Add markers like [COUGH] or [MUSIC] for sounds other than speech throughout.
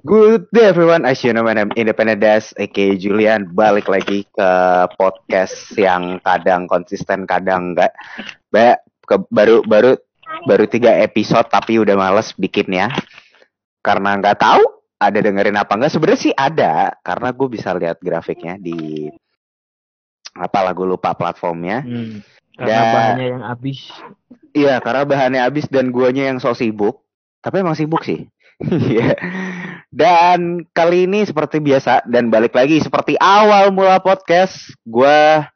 Good day everyone, as you know my name Independent Dash, aka Julian Balik lagi ke podcast yang kadang konsisten, kadang enggak ba ke, Baru baru baru tiga episode tapi udah males bikinnya Karena nggak tahu ada dengerin apa enggak Sebenarnya sih ada, karena gue bisa lihat grafiknya di apa lagu lupa platformnya Hmm, karena Dan- bahannya yang habis. Iya, karena bahannya habis dan guanya yang so sibuk. Tapi emang sibuk sih. [LAUGHS] Iya. Dan kali ini seperti biasa dan balik lagi seperti awal mula podcast, gua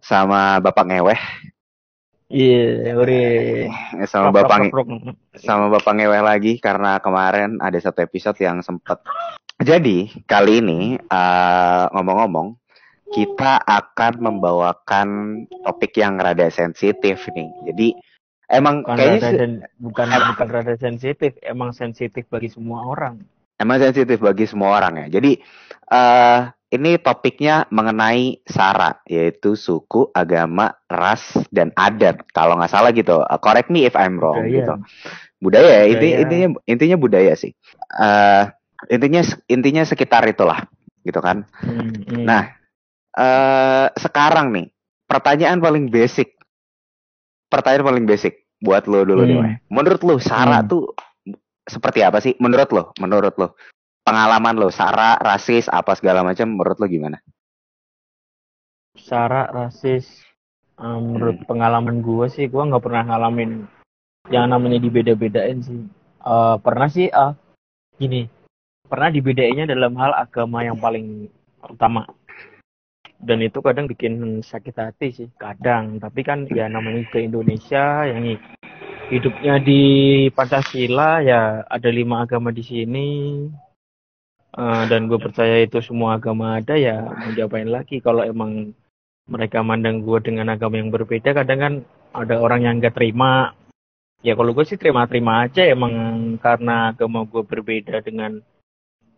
sama Bapak Ngeweh, Iya, ore. sama Bapak sama Bapak Ngeweh lagi karena kemarin ada satu episode yang sempat. Jadi kali ini eh, ngomong-ngomong kita akan membawakan topik yang rada sensitif nih. Jadi emang Bukan kayaknya rada sen- bukan bukan rada sensitif, emang sensitif bagi semua orang. Emang sensitif bagi semua orang ya. Jadi eh ini topiknya mengenai sara, yaitu suku, agama, ras, dan adat. Kalau nggak salah gitu. Uh, correct me if I'm wrong Budaya. gitu. Budaya, ya, inti, Budaya. intinya intinya budaya sih. eh intinya intinya sekitar itulah, gitu kan. Hmm, hmm. Nah, eh sekarang nih pertanyaan paling basic, pertanyaan paling basic buat lo dulu nih, Hmm. Weh. Menurut lo sara Hmm. tuh seperti apa sih? Menurut lo, menurut lo, pengalaman lo sara, rasis, apa segala macam, menurut lo gimana? Sara rasis. eh, menurut Hmm. pengalaman gue sih, gue nggak pernah ngalamin yang namanya dibeda-bedain sih. Eh, pernah sih, ah gini, pernah dibedainnya dalam hal agama yang paling utama. Dan itu kadang bikin sakit hati sih, kadang. Tapi kan ya namanya ke Indonesia yang hidupnya di Pancasila ya ada lima agama di sini. Eh, dan gue percaya itu semua agama ada ya mau diapain lagi kalau emang mereka mandang gue dengan agama yang berbeda kadang kan ada orang yang nggak terima ya kalau gue sih terima-terima aja emang karena agama gue berbeda dengan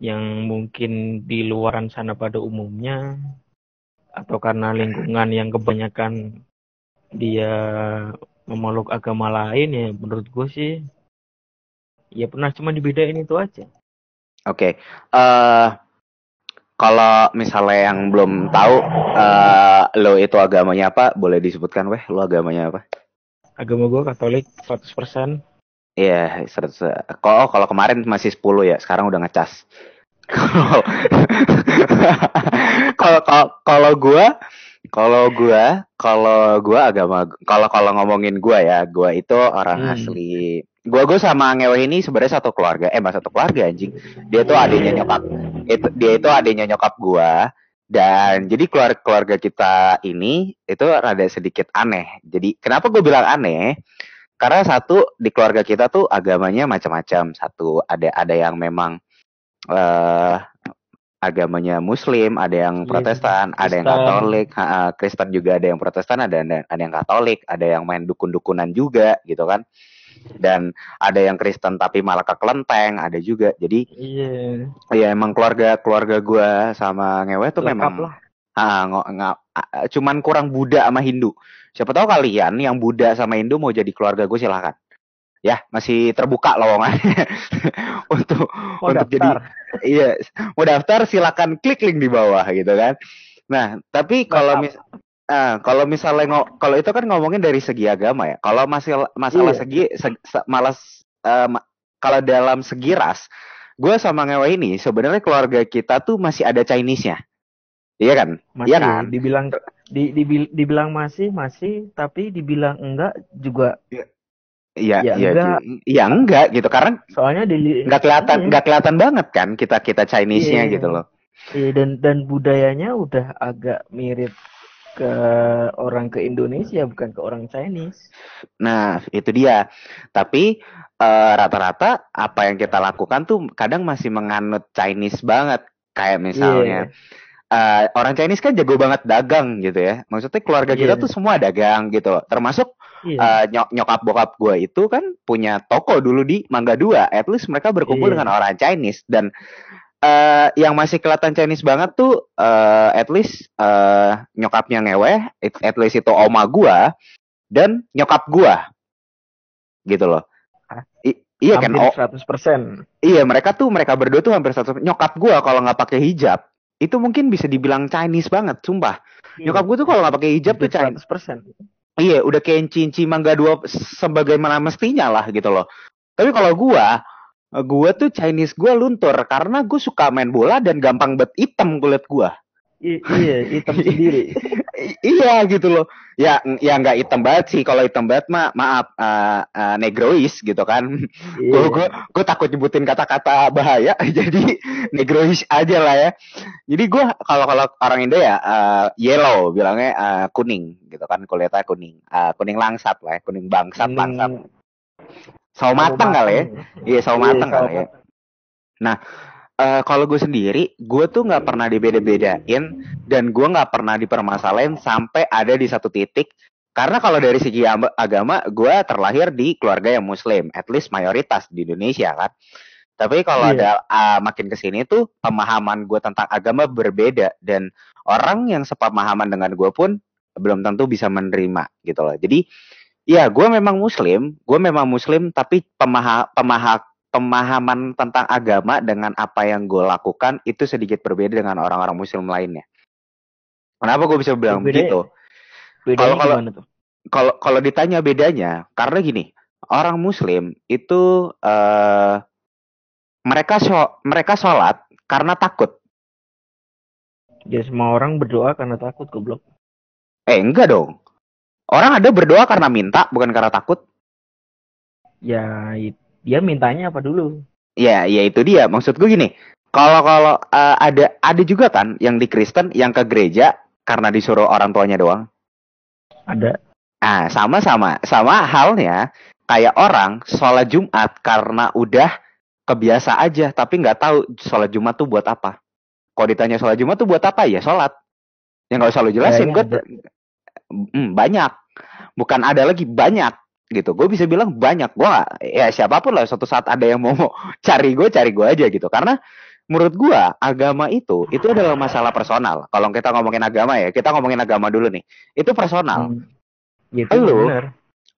yang mungkin di luaran sana pada umumnya atau karena lingkungan yang kebanyakan dia memeluk agama lain ya menurut gue sih ya pernah cuma dibedain itu aja Oke, eh kalau misalnya yang belum tahu, eh lo itu agamanya apa? Boleh disebutkan, weh, lo agamanya apa? agama gue Katolik 100% Iya, seratus- kok kalau kemarin masih 10 ya, sekarang udah ngecas. Kalau [LAUGHS] kalau kalau kalau gua kalau gua kalau gua agama kalau kalau ngomongin gua ya, gua itu orang Hmm. asli. Gua gua sama ngewe ini sebenarnya satu keluarga. Eh, mas satu keluarga anjing. Dia tuh adiknya nyokap. Itu dia itu adiknya nyokap gua. Dan jadi keluarga keluarga kita ini itu rada sedikit aneh. Jadi kenapa gue bilang aneh? Karena satu di keluarga kita tuh agamanya macam-macam. Satu ada ada yang memang eh agamanya Muslim, ada yang Iya, Protestan, ada yang Kristen. Katolik, ha, Kristen juga ada yang Protestan, ada ada ada yang Katolik, ada yang main dukun-dukunan juga gitu kan. Dan ada yang Kristen tapi malah ke kelenteng, ada juga. Jadi iya ya emang keluarga keluarga gua sama ngewe tuh lengkap memang lah Ah, nga- ah, cuman kurang Buddha sama Hindu. Siapa tahu kalian yang Buddha sama Hindu mau jadi keluarga gue silahkan. Ya, masih terbuka lowongannya [LAUGHS] untuk mau untuk jadi daftar iya, mau daftar silakan klik link di bawah gitu kan. Nah, tapi kalau mis ah, kalau misalnya ngo- kalau itu kan ngomongin dari segi agama ya. Kalau masalah masalah Iya. segi se- se- malas eh, ma- kalau dalam segi ras, gue sama ngewe ini sebenarnya keluarga kita tuh masih ada Chinese-nya. Iya kan? masih Iya kan? dibilang di, dibil- dibilang masih masih tapi dibilang enggak juga Iya, Ya iya, enggak. iya enggak gitu karena soalnya di nggak kelihatan Iya. nggak kelihatan banget kan kita kita Chinese-nya Iya. gitu loh. Iya, dan dan budayanya udah agak mirip ke orang ke Indonesia bukan ke orang Chinese Nah, itu dia. Tapi eh, rata-rata apa yang kita lakukan tuh kadang masih menganut Chinese banget. Kayak misalnya eh, orang Chinese kan jago banget dagang gitu ya. Maksudnya keluarga kita Iya. tuh semua dagang gitu. Termasuk iya eh, nyok- nyokap bokap gue itu kan punya toko dulu di Mangga Dua. At least mereka berkumpul Iya. dengan orang Chinese dan eh yang masih kelihatan Chinese banget tuh eh at least eh nyokapnya ngeweh, at least itu oma gua dan nyokap gua. Gitu loh. I- Iya kan? Hampir Oh, 100%. iya mereka tuh mereka berdua tuh hampir satu nyokap gua kalau nggak pakai hijab itu mungkin bisa dibilang Chinese banget, sumpah. Nyokap gua tuh kalau nggak pakai hijab tuh Chinese. 100%. Iya, udah kayak cinci mangga dua sebagaimana mestinya lah gitu loh. Tapi kalau gua, gua tuh Chinese gua luntur karena gua suka main bola dan gampang bet hitam kulit gua. I- iya, hitam [LAUGHS] sendiri. I- iya gitu loh. Ya, ya nggak hitam banget sih. Kalau hitam banget mah maaf eh, eh, negrois gitu kan. Gue gue gue takut nyebutin kata-kata bahaya [LAUGHS] jadi negrois aja lah ya. Jadi gue kalau kalau orang Indo ya eh, yellow bilangnya eh, kuning gitu kan kulitnya kuning. Eh, kuning langsat lah ya kuning bangsat Kuning- bangsat. Sawo matang kali ya. iya sawo Iya, matang sawo kali ya Eh, kalau gue sendiri gue tuh nggak pernah dibeda-bedain dan gue nggak pernah dipermasalahin sampai ada di satu titik. Karena kalau dari segi am- agama gue terlahir di keluarga yang muslim at least mayoritas di Indonesia kan. Tapi kalau Iya. ada ah, makin ke sini tuh pemahaman gue tentang agama berbeda dan orang yang sepemahaman dengan gue pun belum tentu bisa menerima gitu loh. Jadi ya gue memang muslim gue memang muslim tapi pemaha pemaha pemahaman tentang agama dengan apa yang gue lakukan itu sedikit berbeda dengan orang-orang muslim lainnya. Kenapa gue bisa bilang Bedanya- begitu? Kalau- kalau- kalau kalau ditanya bedanya karena gini orang muslim itu eh mereka so, mereka sholat karena takut. Ya semua orang berdoa karena takut goblok. eh enggak dong. Orang ada berdoa karena minta bukan karena takut. Ya i- dia mintanya apa dulu? ya ya itu dia maksud gue gini kalau kalau eh, ada ada juga kan yang di Kristen yang ke gereja karena disuruh orang tuanya doang Ada. Ah, sama-sama. Sama halnya kayak orang sholat Jumat karena udah kebiasa aja, tapi nggak tahu sholat Jumat tuh buat apa. Kalau ditanya sholat Jumat tuh buat apa ya sholat. Ya nggak usah lu jelasin. Gue. Hmm, banyak. Bukan ada lagi banyak gitu. Gue bisa bilang banyak. Gue ya siapa pun lah suatu saat ada yang mau [LAUGHS] cari gue, cari gue aja gitu. Karena menurut gue agama itu itu adalah masalah personal. Kalau kita ngomongin agama ya, kita ngomongin agama dulu nih. Itu personal Hmm. Ya, itu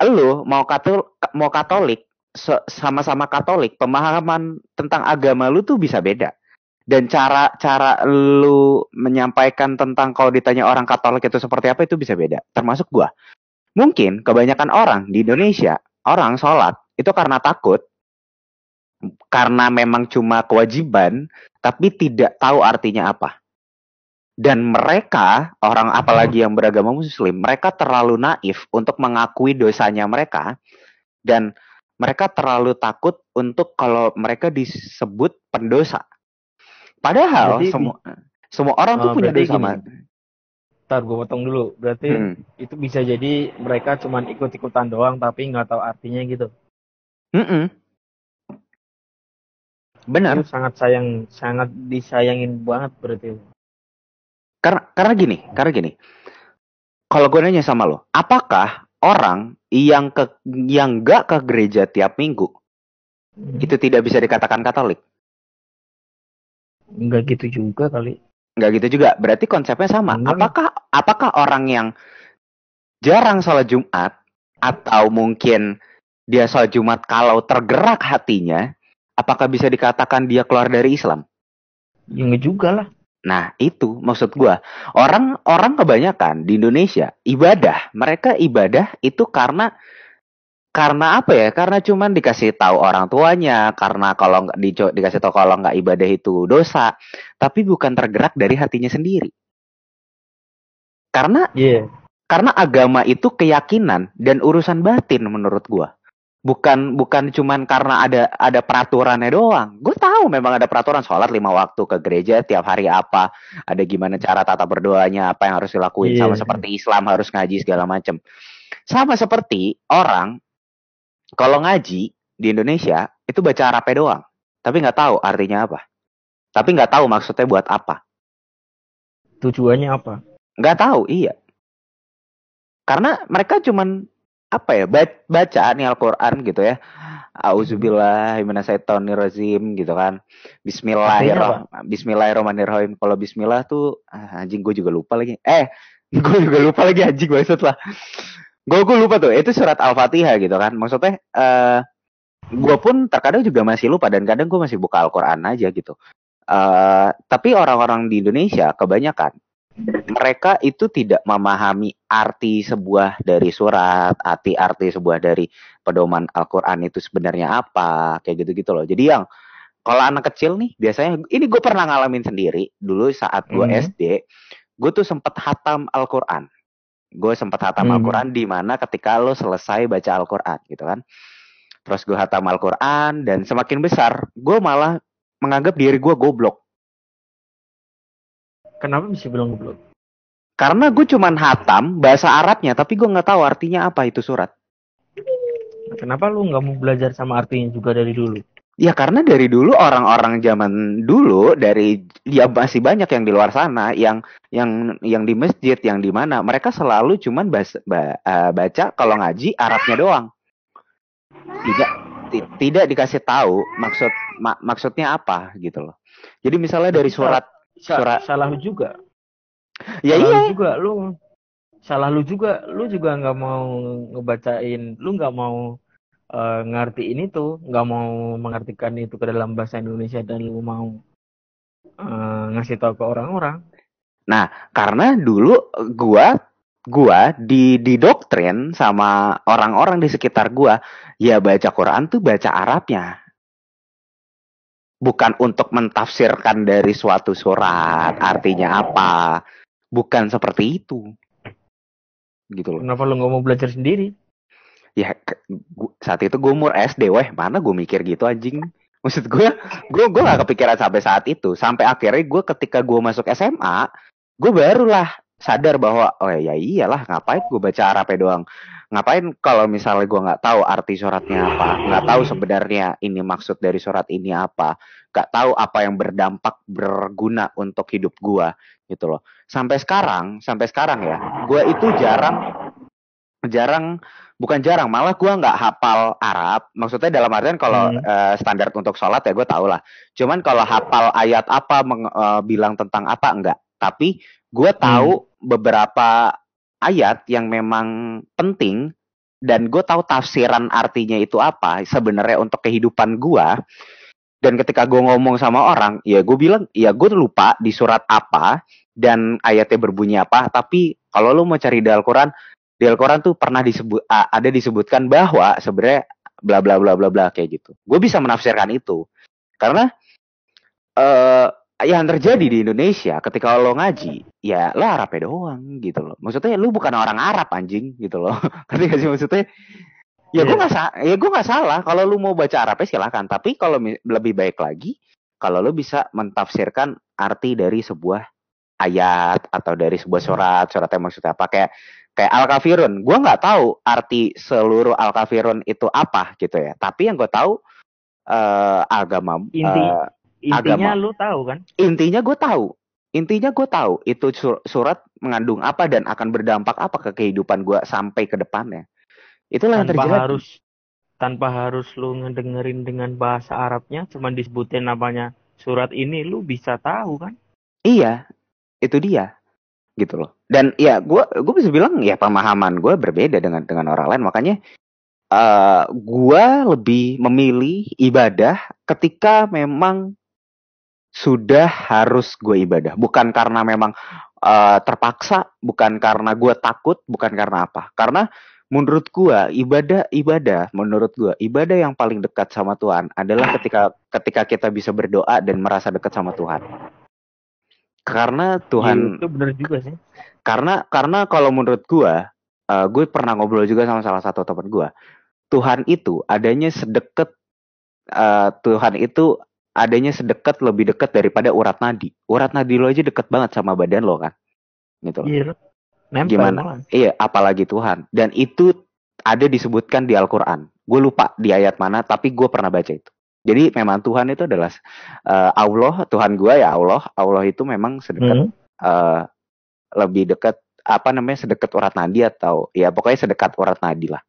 Lu? mau katolik mau katolik sama-sama katolik pemahaman tentang agama lu tuh bisa beda dan cara cara lu menyampaikan tentang kalau ditanya orang katolik itu seperti apa itu bisa beda termasuk gua mungkin kebanyakan orang di Indonesia orang sholat itu karena takut karena memang cuma kewajiban tapi tidak tahu artinya apa. Dan mereka orang apalagi yang beragama muslim mereka terlalu naif untuk mengakui dosanya mereka dan mereka terlalu takut untuk kalau mereka disebut pendosa. Padahal semua semua orang tuh Oh, punya berarti dosa gini. Ntar gue potong dulu. Berarti Hmm. itu bisa jadi mereka cuman ikut-ikutan doang tapi nggak tahu artinya gitu. Mm-mm. benar Itu sangat sayang, sangat disayangin banget berarti. karena karena gini karena gini kalau gue nanya sama lo apakah orang yang ke yang nggak ke gereja tiap minggu Hmm. itu tidak bisa dikatakan Katolik Nggak gitu juga kali. nggak gitu juga berarti konsepnya sama Enggak. apakah apakah orang yang jarang sholat Jumat atau mungkin dia sholat Jumat kalau tergerak hatinya apakah bisa dikatakan dia keluar dari Islam Ya juga lah. Nah, itu maksud gua. Orang orang kebanyakan di Indonesia ibadah, mereka ibadah itu karena karena apa ya? Karena cuman dikasih tahu orang tuanya, karena kalau nggak dico- dikasih tahu kalau nggak ibadah itu dosa, tapi bukan tergerak dari hatinya sendiri. Karena Iya. karena agama itu keyakinan dan urusan batin menurut gua. Bukan bukan cuman karena ada ada peraturannya doang. Gue tahu memang ada peraturan sholat lima waktu ke gereja tiap hari apa, ada gimana cara tata berdoanya, apa yang harus dilakuin Iya. sama seperti Islam harus ngaji segala macem. Sama seperti orang kalau ngaji di Indonesia itu baca Arabnya doang, tapi nggak tahu artinya apa. Tapi nggak tahu maksudnya buat apa. Tujuannya apa? Nggak tahu iya. Karena mereka cuman apa ya ba- baca nih Al-Quran gitu ya. Auzubillahiminasyaitonirrajim gitu kan. Bismillahirrahmanirrahim Bismillahirrahmanirrahim kalau Bismillah tuh ah, anjing gue juga lupa lagi. Eh [LAUGHS] gue juga lupa lagi anjing maksud lah. Gue gue lupa tuh itu surat Al-Fatihah gitu kan. Maksudnya eh gue pun terkadang juga masih lupa dan kadang gue masih buka Al-Quran aja gitu. Uh, tapi orang-orang di Indonesia kebanyakan mereka itu tidak memahami arti sebuah dari surat, arti arti sebuah dari pedoman Al-Quran itu sebenarnya apa, kayak gitu-gitu loh. Jadi yang kalau anak kecil nih biasanya ini gue pernah ngalamin sendiri dulu saat gue hmm. SD, gue tuh sempet hatam Al-Quran. Gue sempet hatam hmm. Al-Quran di mana ketika lo selesai baca Al-Quran gitu kan. Terus gue hatam Al-Quran dan semakin besar, gue malah menganggap diri gue goblok Kenapa bisa bilang goblok? Karena gue cuman hatam bahasa Arabnya, tapi gue nggak tahu artinya apa itu surat. Kenapa lu nggak mau belajar sama artinya juga dari dulu? Ya karena dari dulu orang-orang zaman dulu dari ya masih banyak yang di luar sana yang yang yang di masjid yang di mana mereka selalu cuman bahasa, uh, baca kalau ngaji Arabnya doang. Tidak tidak dikasih tahu maksud mak, maksudnya apa gitu loh. Jadi misalnya dari surat surat. salah lu juga. Ya salah iya. lu juga lu salah lu juga lu juga nggak mau ngebacain lu nggak mau uh, ngerti ini tuh nggak mau mengartikan itu ke dalam bahasa Indonesia dan lu mau uh, ngasih tahu ke orang-orang. Nah karena dulu gua gua di di doktrin sama orang-orang di sekitar gua ya baca Quran tuh baca Arabnya bukan untuk mentafsirkan dari suatu surat artinya apa? Bukan seperti itu. Gitu loh. Kenapa lo nggak mau belajar sendiri? Ya saat itu gue umur SD weh mana gue mikir gitu anjing? Maksud gue gue gue gak kepikiran sampai saat itu. Sampai akhirnya gue ketika gue masuk SMA gue barulah sadar bahwa oh ya iyalah ngapain gue baca Arabnya doang ngapain kalau misalnya gue nggak tahu arti suratnya apa? Nggak tahu sebenarnya ini maksud dari surat ini apa? Nggak tahu apa yang berdampak berguna untuk hidup gue gitu loh. Sampai sekarang sampai sekarang ya gue itu jarang jarang bukan jarang malah gue nggak hafal Arab. Maksudnya dalam artian kalau hmm. uh, standar untuk sholat ya gue tau lah. Cuman kalau hafal ayat apa meng, uh, bilang tentang apa enggak tapi gue tahu hmm. beberapa ayat yang memang penting dan gue tahu tafsiran artinya itu apa sebenarnya untuk kehidupan gue dan ketika gue ngomong sama orang ya gue bilang ya gue lupa di surat apa dan ayatnya berbunyi apa. Tapi kalau lo mau cari di Al-Quran di Al-Quran tuh pernah disebut ada disebutkan bahwa sebenarnya bla bla bla bla bla kayak gitu. Gue bisa menafsirkan itu. Karena uh, yang terjadi di Indonesia ketika lo ngaji ya lo Arabnya doang gitu loh. Maksudnya lu bukan orang Arab anjing gitu loh. [LAUGHS] Ngerti gak sih maksudnya? Ya gue iya. nggak salah ya gue nggak salah. Kalau lu mau baca Arabnya silahkan. Tapi kalau lebih baik lagi kalau lu bisa mentafsirkan arti dari sebuah ayat atau dari sebuah surat suratnya maksudnya apa. Kayak kayak al kafirun gue nggak tahu arti seluruh al kafirun itu apa gitu ya. Tapi yang gue tahu uh, agama Inti, uh, Intinya agama. lu tahu kan? Intinya gue tahu. Intinya gue tahu itu surat mengandung apa dan akan berdampak apa ke kehidupan gue sampai ke depannya. Itulah tanpa yang terjadi. harus tanpa harus lu ngedengerin dengan bahasa Arabnya, cuman disebutin namanya surat ini, lu bisa tahu kan? Iya, itu dia, gitu loh. Dan ya gue gue bisa bilang ya pemahaman gue berbeda dengan dengan orang lain, makanya uh, eh, gue lebih memilih ibadah ketika memang sudah harus gue ibadah. Bukan karena memang uh, terpaksa bukan karena gue takut bukan karena apa. Karena menurut gue ibadah ibadah menurut gue ibadah yang paling dekat sama Tuhan adalah ketika ketika kita bisa berdoa dan merasa dekat sama Tuhan. Karena Tuhan ya, itu benar juga sih. karena karena kalau menurut gue uh, gue pernah ngobrol juga sama salah satu teman gue Tuhan itu adanya sedekat uh, Tuhan itu adanya sedekat lebih dekat daripada urat nadi. Urat nadi lo aja deket banget sama badan lo kan. Gitu loh. Iya. Nempel Gimana? Malah. Iya, apalagi Tuhan. Dan itu ada disebutkan di Al-Qur'an. Gue lupa di ayat mana, tapi gue pernah baca itu. Jadi memang Tuhan itu adalah uh, Allah, Tuhan gue ya Allah. Allah itu memang sedekat hmm. uh, lebih dekat apa namanya sedekat urat nadi atau ya pokoknya sedekat urat nadi lah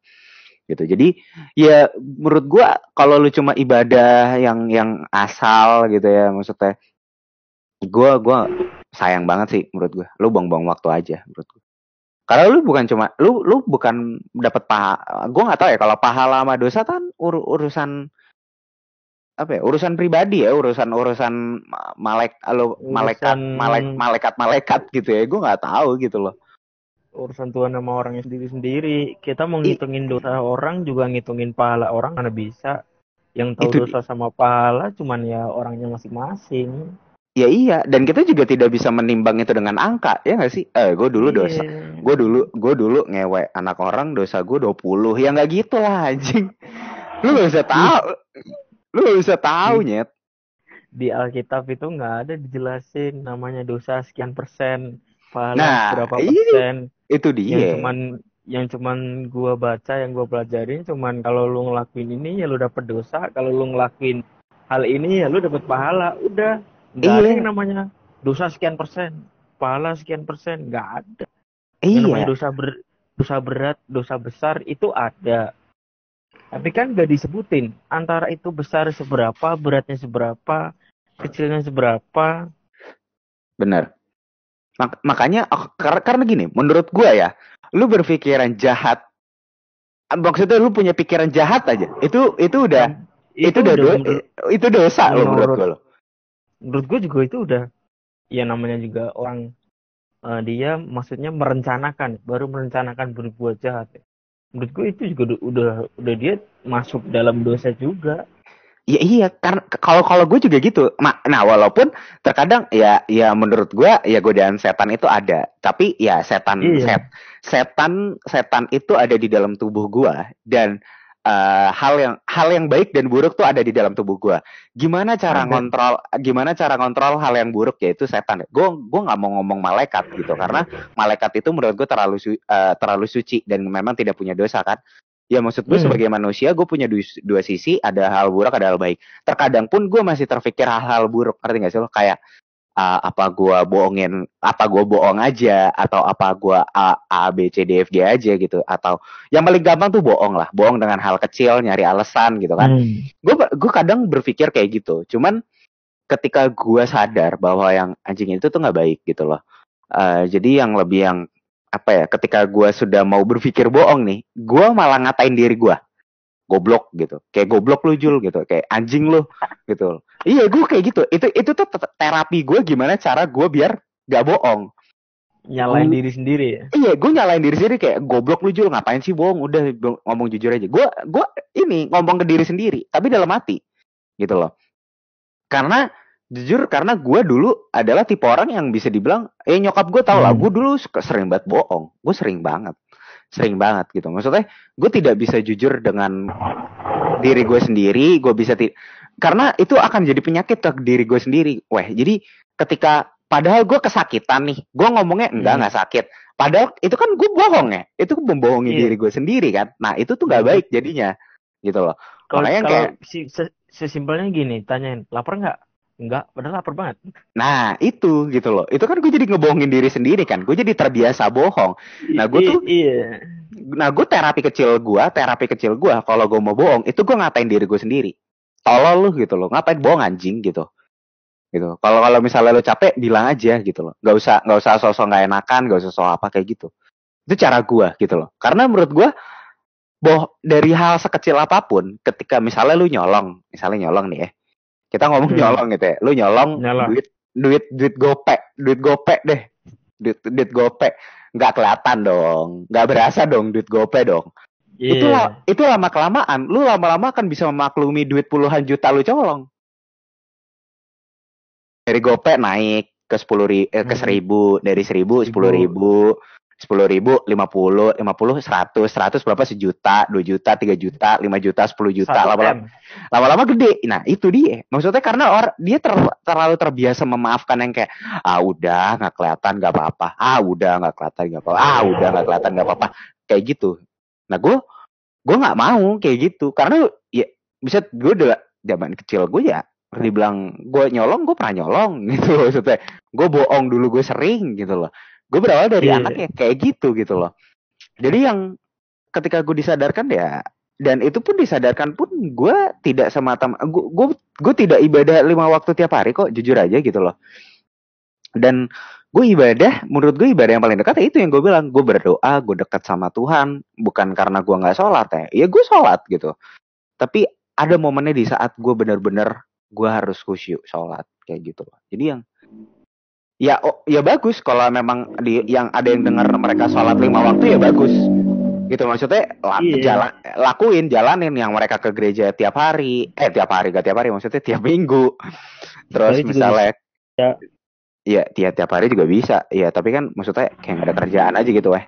gitu. Jadi ya menurut gua kalau lu cuma ibadah yang yang asal gitu ya maksudnya gua gua sayang banget sih menurut gua. Lu buang-buang waktu aja menurut gua. Karena lu bukan cuma lu lu bukan dapat paha. Gue nggak tahu ya kalau pahala sama dosa kan ur, urusan apa ya urusan pribadi ya urusan urusan malek lo malaikat malek malaikat malaikat gitu ya gue nggak tahu gitu loh urusan Tuhan sama orangnya sendiri sendiri kita mau ngitungin dosa orang juga ngitungin pahala orang mana bisa yang tahu itu, dosa sama pahala cuman ya orangnya masing-masing Ya iya, dan kita juga tidak bisa menimbang itu dengan angka, ya nggak sih? Eh, gue dulu dosa, yeah. gue dulu, gue dulu ngewe anak orang dosa gue 20 ya nggak gitu lah anjing. Lu gak bisa tahu, lu gak bisa tahu nyet. Di Alkitab itu nggak ada dijelasin namanya dosa sekian persen, pahala nah, berapa iya, persen. Itu dia. Yang cuman yang cuman gua baca, yang gua pelajarin cuman kalau lu ngelakuin ini ya lu dapet dosa, kalau lu ngelakuin hal ini ya lu dapet pahala, udah Gak iya. ada yang namanya dosa sekian persen, pahala sekian persen, nggak ada. Iya. Yang namanya dosa ber, dosa berat, dosa besar itu ada. Tapi kan gak disebutin antara itu besar seberapa, beratnya seberapa, kecilnya seberapa. Benar. Mak makanya oh, karena gini, menurut gua ya, lu berpikiran jahat maksudnya lu punya pikiran jahat aja. Itu itu udah itu, itu udah, udah itu dosa lo menurut gua lo menurut gue juga itu udah ya namanya juga orang uh, dia maksudnya merencanakan baru merencanakan berbuat jahat menurut gue itu juga udah, udah dia masuk dalam dosa juga Iya iya karena kalau kalau gue juga gitu. Nah walaupun terkadang ya ya menurut gue ya godaan setan itu ada. Tapi ya setan iya. set setan setan itu ada di dalam tubuh gue dan uh, hal yang hal yang baik dan buruk tuh ada di dalam tubuh gue. Gimana cara ada. ngontrol gimana cara ngontrol hal yang buruk yaitu setan. Gue gue nggak mau ngomong malaikat gitu karena malaikat itu menurut gue terlalu su, uh, terlalu suci dan memang tidak punya dosa kan. Ya maksud gue hmm. sebagai manusia gue punya dua, dua sisi, ada hal buruk, ada hal baik. Terkadang pun gue masih terpikir hal-hal buruk, ngerti gak sih lo? Kayak uh, apa gua bohongin apa gua bohong aja atau apa gua A, A B C D F G aja gitu atau yang paling gampang tuh bohong lah bohong dengan hal kecil nyari alasan gitu kan hmm. gua gua kadang berpikir kayak gitu cuman ketika gua sadar bahwa yang anjing itu tuh nggak baik gitu loh uh, jadi yang lebih yang apa ya ketika gua sudah mau berpikir bohong nih gua malah ngatain diri gua. Goblok gitu. Kayak goblok lu Jul gitu. Kayak anjing lu gitu. Iya gue kayak gitu. Itu itu tuh terapi gue gimana cara gue biar gak bohong. Nyalain diri sendiri ya? Iya gue nyalain diri sendiri kayak goblok lu Jul ngapain sih bohong? Udah ngomong jujur aja. Gue gue ini ngomong ke diri sendiri tapi dalam hati gitu loh. Karena jujur karena gue dulu adalah tipe orang yang bisa dibilang eh nyokap gue tau lah hmm. gue dulu sering banget bohong gue sering banget sering banget gitu maksudnya gue tidak bisa jujur dengan diri gue sendiri gue bisa ti karena itu akan jadi penyakit ke diri gue sendiri weh jadi ketika padahal gue kesakitan nih gue ngomongnya enggak hmm. nggak hmm. sakit padahal itu kan gue bohong ya itu membohongi yeah. diri gue sendiri kan nah itu tuh nggak hmm. baik jadinya gitu loh kalau kayak si, sesimpelnya gini tanyain lapar nggak Enggak, padahal lapar banget. Nah, itu gitu loh. Itu kan gue jadi ngebohongin diri sendiri kan. Gue jadi terbiasa bohong. Nah, gue tuh iya. Nah, gue terapi kecil gue, terapi kecil gue kalau gue mau bohong, itu gue ngatain diri gue sendiri. Tolol lu gitu loh. Ngapain bohong anjing gitu. Gitu. Kalau kalau misalnya lu capek, bilang aja gitu loh. Gak usah gak usah sosok nggak enakan, gak usah sosok apa kayak gitu. Itu cara gue gitu loh. Karena menurut gue boh dari hal sekecil apa pun, ketika misalnya lu nyolong, misalnya nyolong nih ya kita ngomong hmm. nyolong gitu ya. Lu nyolong, nyolong. duit duit duit gopek, duit gopek deh. Duit duit gopek. Nggak kelihatan dong. Nggak berasa dong duit gopek dong. Yeah. Itu itu lama kelamaan, lu lama-lama akan bisa memaklumi duit puluhan juta lu colong. Dari gopek naik ke sepuluh ribu, eh, ke hmm. seribu, dari seribu sepuluh ribu, sepuluh ribu, lima puluh, lima puluh, seratus, seratus berapa sejuta, dua juta, tiga juta, lima juta, sepuluh juta, lama-lama, lama-lama gede. Nah itu dia. Maksudnya karena orang dia ter, terlalu terbiasa memaafkan yang kayak ah udah nggak kelihatan nggak apa-apa, ah udah nggak kelihatan nggak apa-apa, ah udah nggak kelihatan nggak apa-apa, kayak gitu. Nah gue gue nggak mau kayak gitu. Karena ya bisa gue udah zaman kecil gue ya dibilang gue nyolong gue pernah nyolong. [LAUGHS] Gitu maksudnya. Gue bohong dulu gue sering gitu loh gue berawal dari yeah. anaknya kayak gitu gitu loh. Jadi yang ketika gue disadarkan ya dan itu pun disadarkan pun gue tidak semata gue gue gue tidak ibadah lima waktu tiap hari kok jujur aja gitu loh. Dan gue ibadah menurut gue ibadah yang paling dekat ya itu yang gue bilang gue berdoa gue dekat sama Tuhan bukan karena gue nggak sholat ya ya gue sholat gitu. Tapi ada momennya di saat gue bener-bener gue harus khusyuk sholat kayak gitu loh. Jadi yang ya oh, ya bagus kalau memang di yang ada yang dengar mereka sholat lima waktu ya bagus gitu maksudnya la, Iya. jalan lakuin jalanin yang mereka ke gereja tiap hari eh tiap hari gak tiap hari maksudnya tiap minggu terus juga misalnya bisa. Iya, tiap tiap hari juga bisa. Iya, tapi kan maksudnya kayak gak ada kerjaan aja gitu, weh.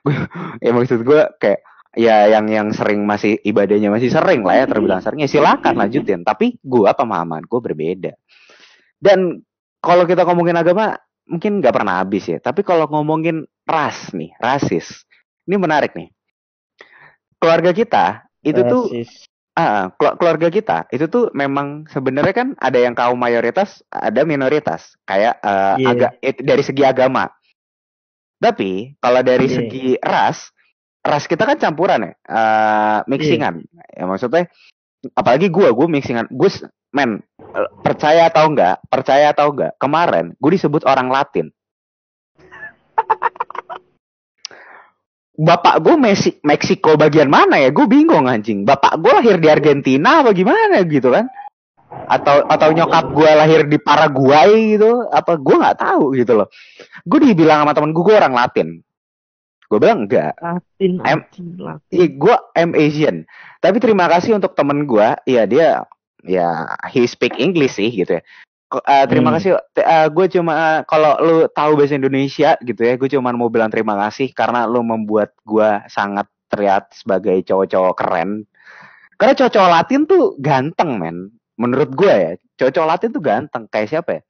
Gua- [LAUGHS] ya maksud gue kayak ya yang yang sering masih ibadahnya masih sering lah ya terbilang sering ya silakan lanjutin. Tapi gua pemahaman gue berbeda. Dan kalau kita ngomongin agama mungkin nggak pernah habis ya. Tapi kalau ngomongin ras nih, rasis, ini menarik nih. Keluarga kita itu tuh Rasis. Ah, kelu- keluarga kita itu tuh memang sebenarnya kan ada yang kaum mayoritas, ada minoritas, kayak eh, Iya. agak dari segi agama. Tapi kalau dari Iya. segi ras, ras kita kan campuran ya, eh, mixingan. Ya maksudnya, apalagi gua, gua mixingan. Gus, men, eh, percaya atau enggak, percaya atau enggak, kemarin gue disebut orang Latin. Bapak gue Messi, Meksiko bagian mana ya? Gue bingung anjing. Bapak gue lahir di Argentina apa gimana gitu kan? Atau atau nyokap gue lahir di Paraguay gitu? Apa gue nggak tahu gitu loh. Gue dibilang sama temen gue gue orang Latin. Gue bilang enggak. Latin, anjing, Latin. Iya, gue am Asian. Tapi terima kasih untuk temen gue. Iya dia, ya he speak English sih gitu ya. Eh, terima Hmm. kasih. gue cuma eh, kalau lu tahu bahasa Indonesia gitu ya, gue cuma mau bilang terima kasih karena lu membuat gue sangat terlihat sebagai cowok-cowok keren. Karena cowok-cowok Latin tuh ganteng men. Menurut gue ya, cowok-cowok Latin tuh ganteng. Kayak siapa ya?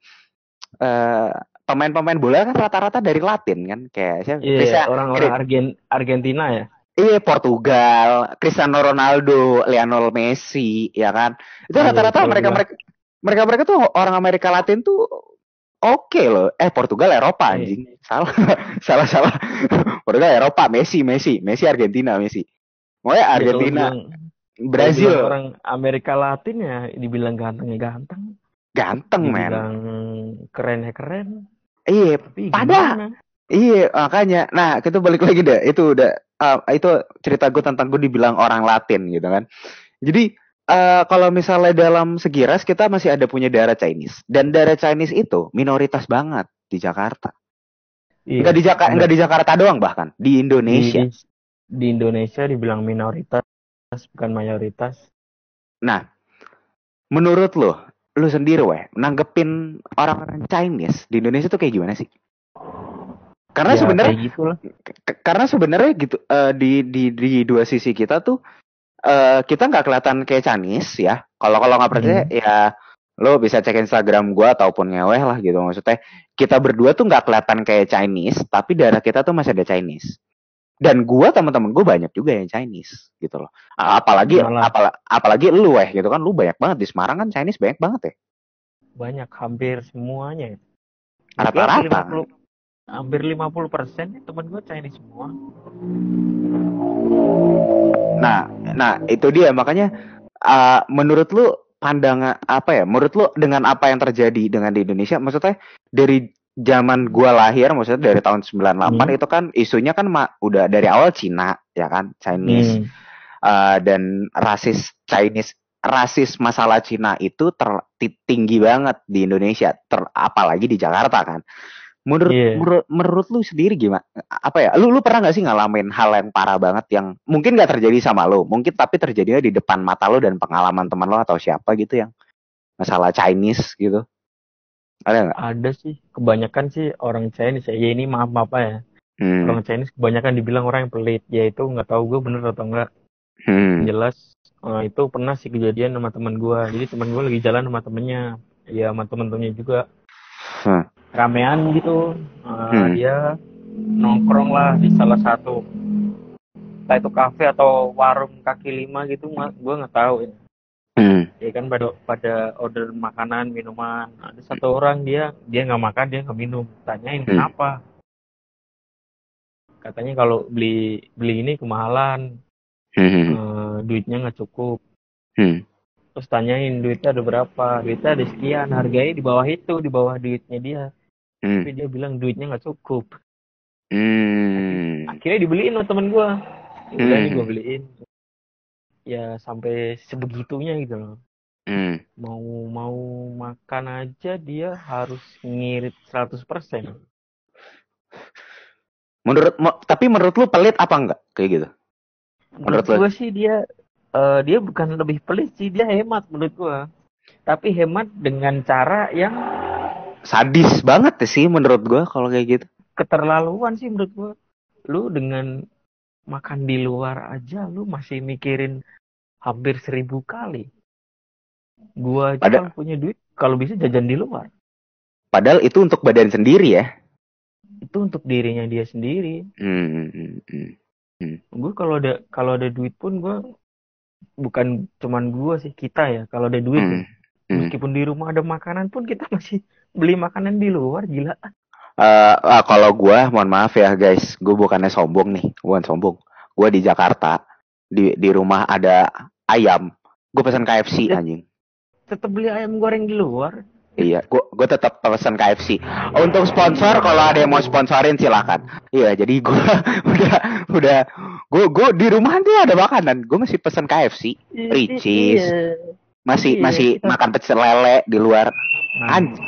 Eh pemain-pemain bola kan rata-rata dari Latin kan. Kayak siapa? Iya, Cristiano- orang-orang Argen Argentina ya. Iya Portugal, Cristiano Ronaldo, Lionel Messi, ya kan? Itu Iya, rata-rata mereka mereka mereka mereka tuh orang Amerika Latin tuh oke loh. Eh Portugal Eropa Iya. anjing. Salah [LAUGHS] salah salah. Portugal Eropa, Messi Messi, Messi Argentina Messi. Pokoknya Ya, kalau Argentina, kalau Brazil orang Amerika Latin ya dibilang ganteng ya ganteng. ganteng men. Dibilang keren ya keren. Iya, Pada-? Iya, makanya. Nah, kita balik lagi deh. Itu udah ah, itu cerita gue tentang gue dibilang orang Latin gitu kan. Jadi eh, kalau misalnya dalam segi ras kita masih ada punya darah Chinese dan darah Chinese itu minoritas banget di Jakarta. Iya. Enggak di Jakarta, enggak di Jakarta doang bahkan di Indonesia. Di, di Indonesia dibilang minoritas bukan mayoritas. Nah, menurut lo, lo sendiri weh, nanggepin orang-orang Chinese di Indonesia tuh kayak gimana sih? Karena Ya, sebenarnya. K- karena sebenarnya gitu eh, di di di dua sisi kita tuh eh kita nggak kelihatan kayak Chinese ya. Kalau kalau nggak percaya Hmm. ya lo bisa cek Instagram gua ataupun ngeweh lah gitu maksudnya kita berdua tuh nggak kelihatan kayak Chinese tapi darah kita tuh masih ada Chinese dan gua teman-teman gue banyak juga yang Chinese gitu loh apalagi apala- apalagi lu weh gitu kan lu banyak banget di Semarang kan Chinese banyak banget ya Banyak hampir semuanya. Rata-rata. Hampir 50 Hampir 50 persen teman gue Chinese semua. Nah, nah itu dia makanya uh, menurut lu pandangan apa ya? Menurut lu dengan apa yang terjadi dengan di Indonesia maksudnya dari zaman gua lahir maksudnya dari tahun 98 Hmm. itu kan isunya kan ma- udah dari awal Cina ya kan, Chinese Hmm. uh, dan rasis Chinese rasis masalah Cina itu ter, ti- tinggi banget di Indonesia, ter, apalagi di Jakarta kan. Menurut, Iya. menurut menurut lu sendiri gimana? Apa ya? Lu lu pernah nggak sih ngalamin hal yang parah banget yang mungkin nggak terjadi sama lu, mungkin tapi terjadinya di depan mata lu dan pengalaman teman lo atau siapa gitu yang masalah Chinese gitu? Ada nggak? Ada sih, kebanyakan sih orang Chinese ya. Ya ini maaf apa ya. Hmm. Orang Chinese kebanyakan dibilang orang yang pelit. Ya itu nggak tahu gue bener atau enggak. Hmm. Jelas eh, itu pernah sih kejadian sama teman gue. Jadi teman gue lagi jalan sama temennya. Ya sama temen-temennya juga. Hmm. Ramean gitu. Eh, Hmm. Dia nongkrong lah di salah satu entah itu kafe atau warung kaki lima gitu gue nggak tahu ya Hmm. ya kan pada pada order makanan minuman ada satu orang dia dia nggak makan dia nggak minum tanyain Hmm. kenapa katanya kalau beli beli ini kemahalan Hmm. eh, duitnya nggak cukup Hmm. terus tanyain duitnya ada berapa duitnya ada sekian harganya di bawah itu di bawah duitnya dia Hmm. tapi dia bilang duitnya nggak cukup Hmm. akhirnya dibeliin sama temen gue udah Hmm. nih gue beliin ya sampai sebegitunya gitu loh Hmm. mau mau makan aja dia harus ngirit 100% Menurut tapi menurut lu pelit apa enggak kayak gitu? menurut Menurut gue sih dia eh, dia bukan lebih pelit sih dia hemat menurut gue tapi hemat dengan cara yang Sadis banget sih menurut gua kalau kayak gitu. keterlaluan sih menurut gue lu dengan makan di luar aja lu masih mikirin hampir seribu kali gua aja Ada- kalau punya duit kalau bisa jajan di luar Padahal itu untuk badan sendiri ya. itu untuk dirinya dia sendiri Hmm. hmm, hmm. gue kalau ada kalau ada duit pun gue bukan cuman gue sih kita ya kalau ada duit Hmm. ya, Hmm. meskipun di rumah ada makanan pun kita [LAUGHS] masih beli makanan di luar gila Eh, ah, kalau gua mohon maaf ya guys, gua bukannya sombong nih, bukan sombong. Gua di Jakarta, di di rumah ada ayam, gua pesan KFC anjing. tetap beli ayam goreng di luar Iya, gua gua tetap pesan KFC. Untuk sponsor kalau ada yang mau sponsorin silakan. Iya, jadi gua [LAUGHS] udah udah gua gua di rumah dia ada makanan, gua masih pesan KFC, Ricis. Iya. masih Iya, masih makan pecel lele di luar. Nah, Anjing.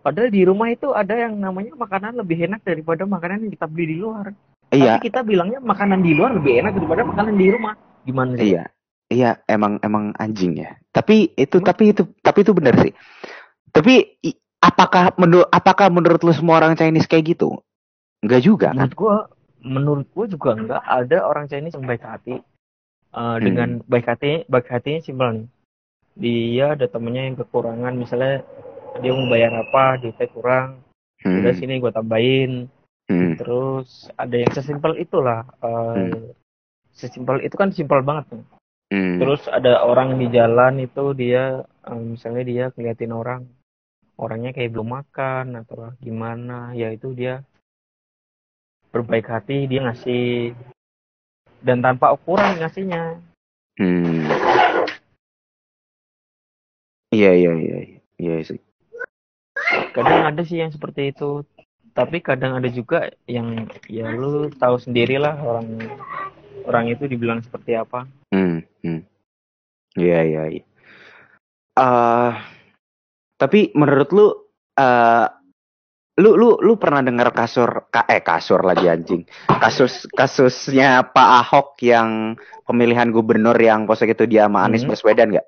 padahal di rumah itu ada yang namanya makanan lebih enak daripada makanan yang kita beli di luar Iya, tapi kita bilangnya makanan di luar lebih enak daripada makanan di rumah. Gimana sih? Iya, iya emang emang anjing ya. Tapi itu Emang- tapi itu tapi itu benar sih. Tapi apakah menurut apakah menurut lu semua orang Chinese kayak gitu? Enggak juga kan? menurut gua menurut gua juga enggak ada orang Chinese yang baik hati. Hmm. Eh, dengan baik hati baik hatinya simpel nih. Dia ada temennya yang kekurangan. Misalnya dia mau bayar apa duitnya kurang. Hmm, udah sini gua tambahin hmm, terus ada yang sesimpel itulah eh, sesimpel itu kan simpel banget nih. hmm, terus ada orang di jalan itu dia eh, misalnya dia ngeliatin orang orangnya kayak belum makan atau gimana ya itu dia berbaik hati dia ngasih dan tanpa ukuran ngasihnya hmm. Iya iya iya iya sih. kadang ada sih yang seperti itu tapi kadang ada juga yang ya lu tahu sendirilah orang orang itu dibilang seperti apa Hmm, hmm. Iya iya iya. Eh, tapi menurut lu eh lu lu lu pernah dengar kasur ka, eh kasur lagi anjing. Kasus kasusnya Pak Ahok yang pemilihan gubernur yang posek itu dia sama Anies Hmm. Baswedan nggak?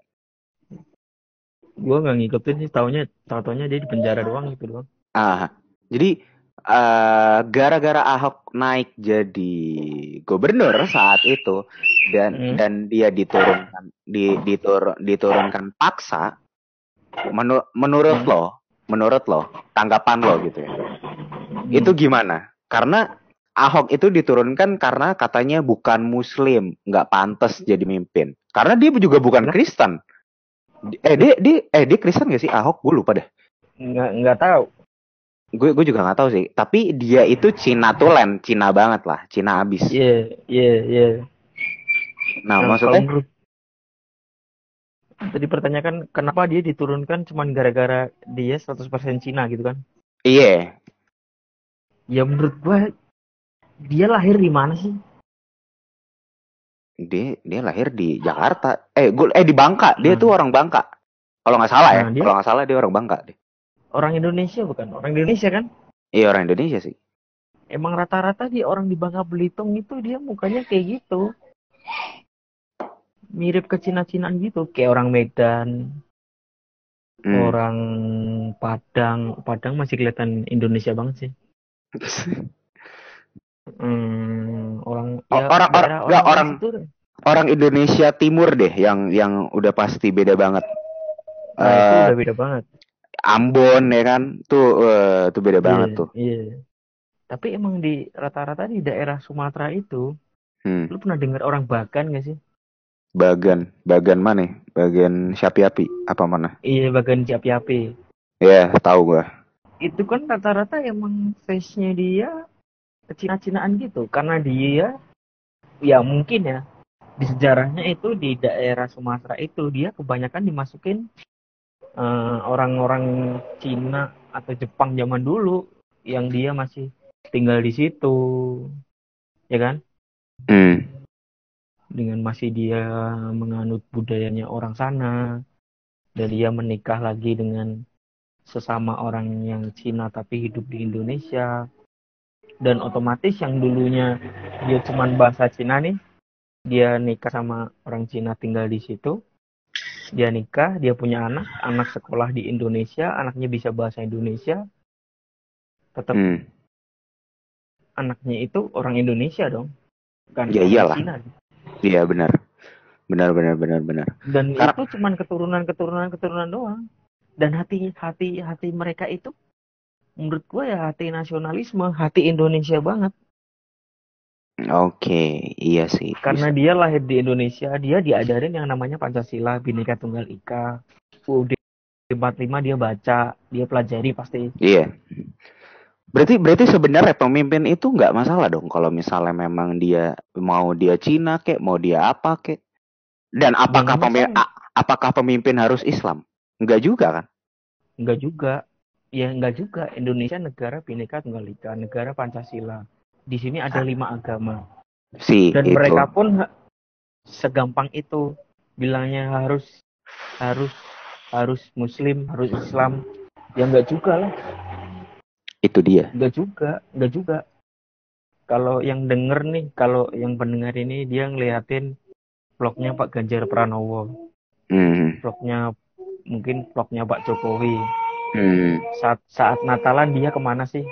gue nggak ngikutin sih taunya tau taunya dia di penjara doang gitu doang Ah, jadi eh gara-gara Ahok naik jadi gubernur saat itu dan Hmm. dan dia diturunkan di ditur, diturunkan paksa menur- menurut Hmm. lo menurut lo tanggapan lo gitu ya. Itu gimana? Karena Ahok itu diturunkan karena katanya bukan Muslim nggak pantas jadi mimpin. Karena dia juga bukan? Kristen. Eh dia dia eh dia Kristen gak sih? Ahok? Gue lupa deh. Nggak nggak tahu gue gue juga nggak tahu sih. Tapi dia itu Cina tulen Cina banget lah. Cina abis Iya, iya, iya. nah, Nah, maksudnya? kalau tadi pertanyakan kenapa dia diturunkan cuman gara-gara dia 100% Cina gitu kan? iya. Ya menurut gua dia lahir di mana sih? dia dia lahir di Jakarta. Eh gue eh di Bangka. Dia Hmm. tuh orang Bangka. Kalau nggak salah ya. Nah, dia- kalau nggak salah dia orang Bangka deh Orang Indonesia bukan? Orang Indonesia kan? iya orang Indonesia sih Emang rata-rata di orang di Bangka Belitung itu dia mukanya kayak gitu. Mirip ke Cina-Cinaan gitu, kayak orang Medan, Hmm. orang Padang. Padang masih kelihatan Indonesia banget sih. [LAUGHS] Hmm, orang Oh, ya, orang- orang- orang- deh. orang Indonesia Timur deh yang yang udah pasti beda banget Nah, itu Eh, udah beda banget. Ambon ya kan tuh eh, tuh beda banget Iya, tuh Iya. Tapi emang di rata-rata di daerah Sumatera itu, hmm. lu pernah dengar orang Bagan gak sih? bagan bagan mana ya? bagian Syapi-api apa mana Iya, Bagan Ciapi-api. ya tahu gua Itu kan rata-rata emang face-nya dia Cina-Cinaan gitu. Karena dia, ya mungkin ya, di sejarahnya itu di daerah Sumatera itu dia kebanyakan dimasukin eh, orang-orang Cina atau Jepang zaman dulu yang dia masih tinggal di situ ya kan? Hmm. dengan masih dia menganut budayanya orang sana dan dia menikah lagi dengan sesama orang yang Cina tapi hidup di Indonesia. Dan otomatis yang dulunya dia cuman bahasa Cina nih dia nikah sama orang Cina tinggal di situ dia nikah dia punya anak anak sekolah di Indonesia anaknya bisa bahasa Indonesia tetap Hmm. anaknya itu orang Indonesia dong bukan Ya iyalah. Cina Iya benar. Benar benar benar benar. dan Karena- itu cuman keturunan keturunan keturunan doang dan hati hati hati mereka itu menurut gue ya hati nasionalisme hati Indonesia banget Oke, iya sih. karena dia lahir di Indonesia dia diajarin yang namanya Pancasila Bhinneka Tunggal Ika UUD 45 dia baca dia pelajari pasti Iya. Berarti berarti sebenarnya pemimpin itu nggak masalah dong kalau misalnya memang dia mau dia Cina kek, mau dia apa kek. Dan apakah pemimpin masalah. apakah pemimpin harus Islam? Enggak juga kan? enggak juga ya enggak juga Indonesia negara Bhinneka Tunggal Ika negara Pancasila di sini ada lima agama Si dan itu. mereka pun segampang itu bilangnya harus harus harus muslim harus Islam ya enggak juga lah Itu dia. enggak juga enggak juga kalau yang denger nih kalau yang pendengar ini dia ngeliatin vlognya Pak Ganjar Pranowo Hmm. vlognya mungkin vlognya Pak Jokowi Hmm. saat saat Natalan dia ke mana sih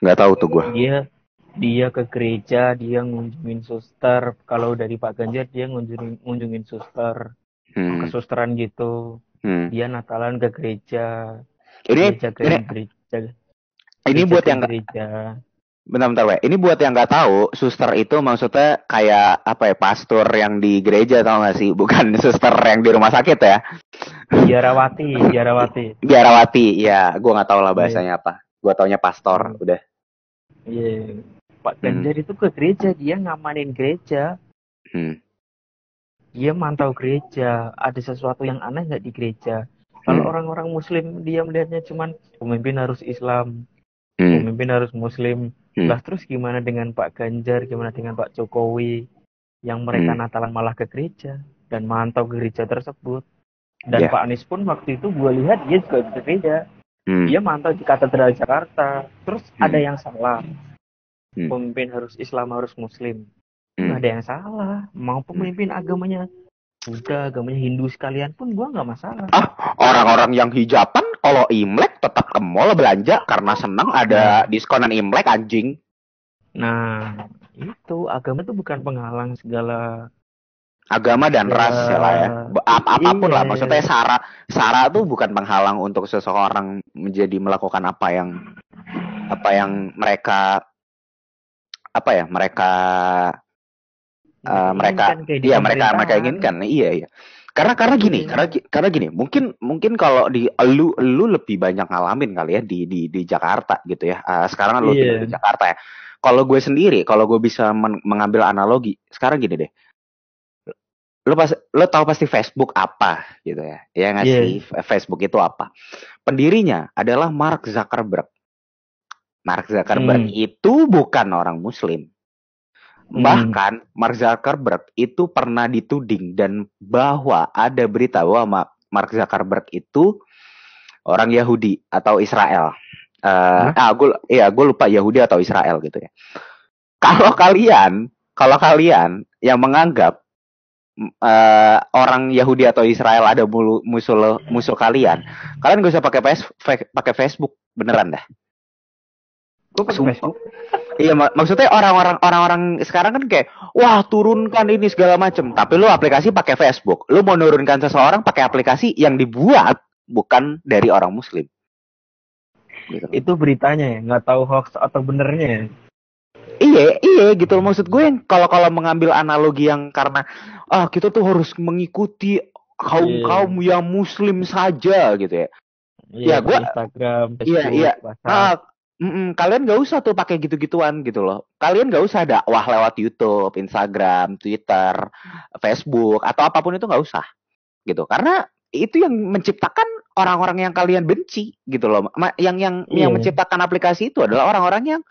Nggak tahu tuh gua. dia dia ke gereja dia ngunjungin suster kalau dari Pak Ganjar dia ngunjungin ngunjungin suster Hmm. kesusteran gitu Hmm. dia Natalan ke gereja Ini gereja ke ini gereja ini gereja buat yang gereja bentar-bentar weh. Ini buat yang nggak tahu, suster itu maksudnya kayak apa ya, pastor yang di gereja tau gak sih? Bukan [LAUGHS] suster yang di rumah sakit ya. biarawati biarawati Biarawati, ya, gua nggak tahu lah Iya. bahasanya apa. Gua taunya pastor, udah. iya Pak Hmm. Ganjar itu ke gereja dia ngamanin gereja Hmm. dia mantau gereja ada sesuatu yang aneh nggak di gereja kalau Hmm. orang-orang muslim dia melihatnya cuman pemimpin harus Islam Hmm. pemimpin harus muslim Hmm. lah terus gimana dengan Pak Ganjar gimana dengan Pak Jokowi yang mereka Hmm. Natalan malah ke gereja dan mantau gereja tersebut dan Ya. Pak Anies pun waktu itu gue lihat dia juga ke gereja Hmm. dia mantau di katedral Jakarta terus Hmm. ada yang salah Hmm. pemimpin harus Islam harus muslim Hmm. ada yang salah mau pemimpin agamanya Buddha agamanya Hindu sekalian pun gua nggak masalah Ah, orang-orang yang hijaban kalau Imlek tetap ke mall belanja karena senang ada diskonan Imlek anjing. nah itu agama itu bukan penghalang segala Agama dan Ya, ras ya lah ya. Ap- apa pun lah iya. maksudnya sara sara tuh bukan penghalang untuk seseorang menjadi melakukan apa yang apa yang mereka apa ya mereka eh, mereka iya mereka mereka inginkan iya iya karena karena gini Iya. karena karena gini mungkin mungkin kalau di lu lu lebih banyak ngalamin kali ya di di di Jakarta gitu ya Eh, sekarang lu Iya. tinggal di Jakarta ya kalau gue sendiri kalau gue bisa men- mengambil analogi sekarang gini deh lu pas lu tahu pasti Facebook apa gitu ya ya nggak Iya. sih Facebook itu apa pendirinya adalah Mark Zuckerberg Mark Zuckerberg Hmm. itu bukan orang Muslim Hmm. Bahkan Mark Zuckerberg itu pernah dituding dan bahwa ada berita bahwa Ma- Mark Zuckerberg itu orang Yahudi atau Israel. Eh, ah, gue, iya, gue lupa Yahudi atau Israel gitu ya. Kalau kalian, kalau kalian yang menganggap eh, orang Yahudi atau Israel ada mulu- musuh musuh kalian, kalian gak usah pakai pakai Facebook beneran dah. Pakai. Facebook Iya, mak- maksudnya orang-orang orang-orang sekarang kan kayak wah turunkan ini segala macem. Tapi lu aplikasi pakai Facebook. Lu mau nurunkan seseorang pakai aplikasi yang dibuat bukan dari orang Muslim. Gitu. itu beritanya ya nggak tahu hoax atau benernya ya Iya, iya gitu. Maksud gue yang kalau kalau mengambil analogi yang karena ah kita tuh harus mengikuti kaum Iya. kaum yang Muslim saja gitu ya. Iya, Ya, gua- Instagram Iya, Facebook iya. Ah, mm-mm, kalian gak usah tuh pakai gitu-gituan gitu loh. Kalian gak usah dakwah lewat YouTube, Instagram, Twitter, Facebook atau apa pun itu gak usah gitu. Karena itu yang menciptakan orang-orang yang kalian benci gitu loh. Yang yang yeah. yang menciptakan aplikasi itu adalah orang-orang yang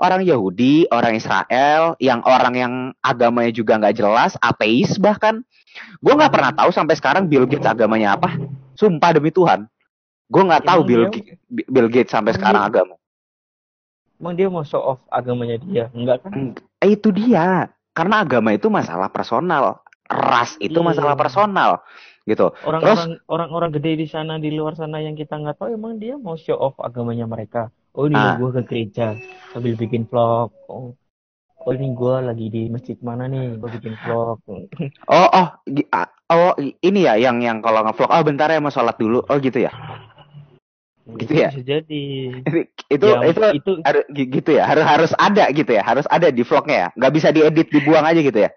orang Yahudi, orang Israel, yang orang yang agamanya juga nggak jelas, ateis bahkan. Gue nggak pernah tahu sampai sekarang Bill Gates agamanya apa. Sumpah demi Tuhan. Gue nggak tahu Bill, dia, Bill Gates sampai sekarang dia, agama. Emang dia mau show off agamanya dia? Enggak kan? Eh, itu dia. Karena agama itu masalah personal. Ras itu iya. masalah personal gitu. Orang-orang orang-orang gede di sana di luar sana yang kita nggak tahu emang dia mau show off agamanya mereka. Oh ini ah. gue ke gereja sambil bikin vlog. Oh, oh ini gue lagi di masjid mana nih gue bikin vlog. oh oh oh ini ya yang yang kalau ngevlog oh bentar ya mau sholat dulu oh gitu ya. Gitu ya. Bisa jadi. itu ya, itu itu harus gitu ya harus harus ada gitu ya harus ada di vlognya ya nggak bisa diedit dibuang aja gitu ya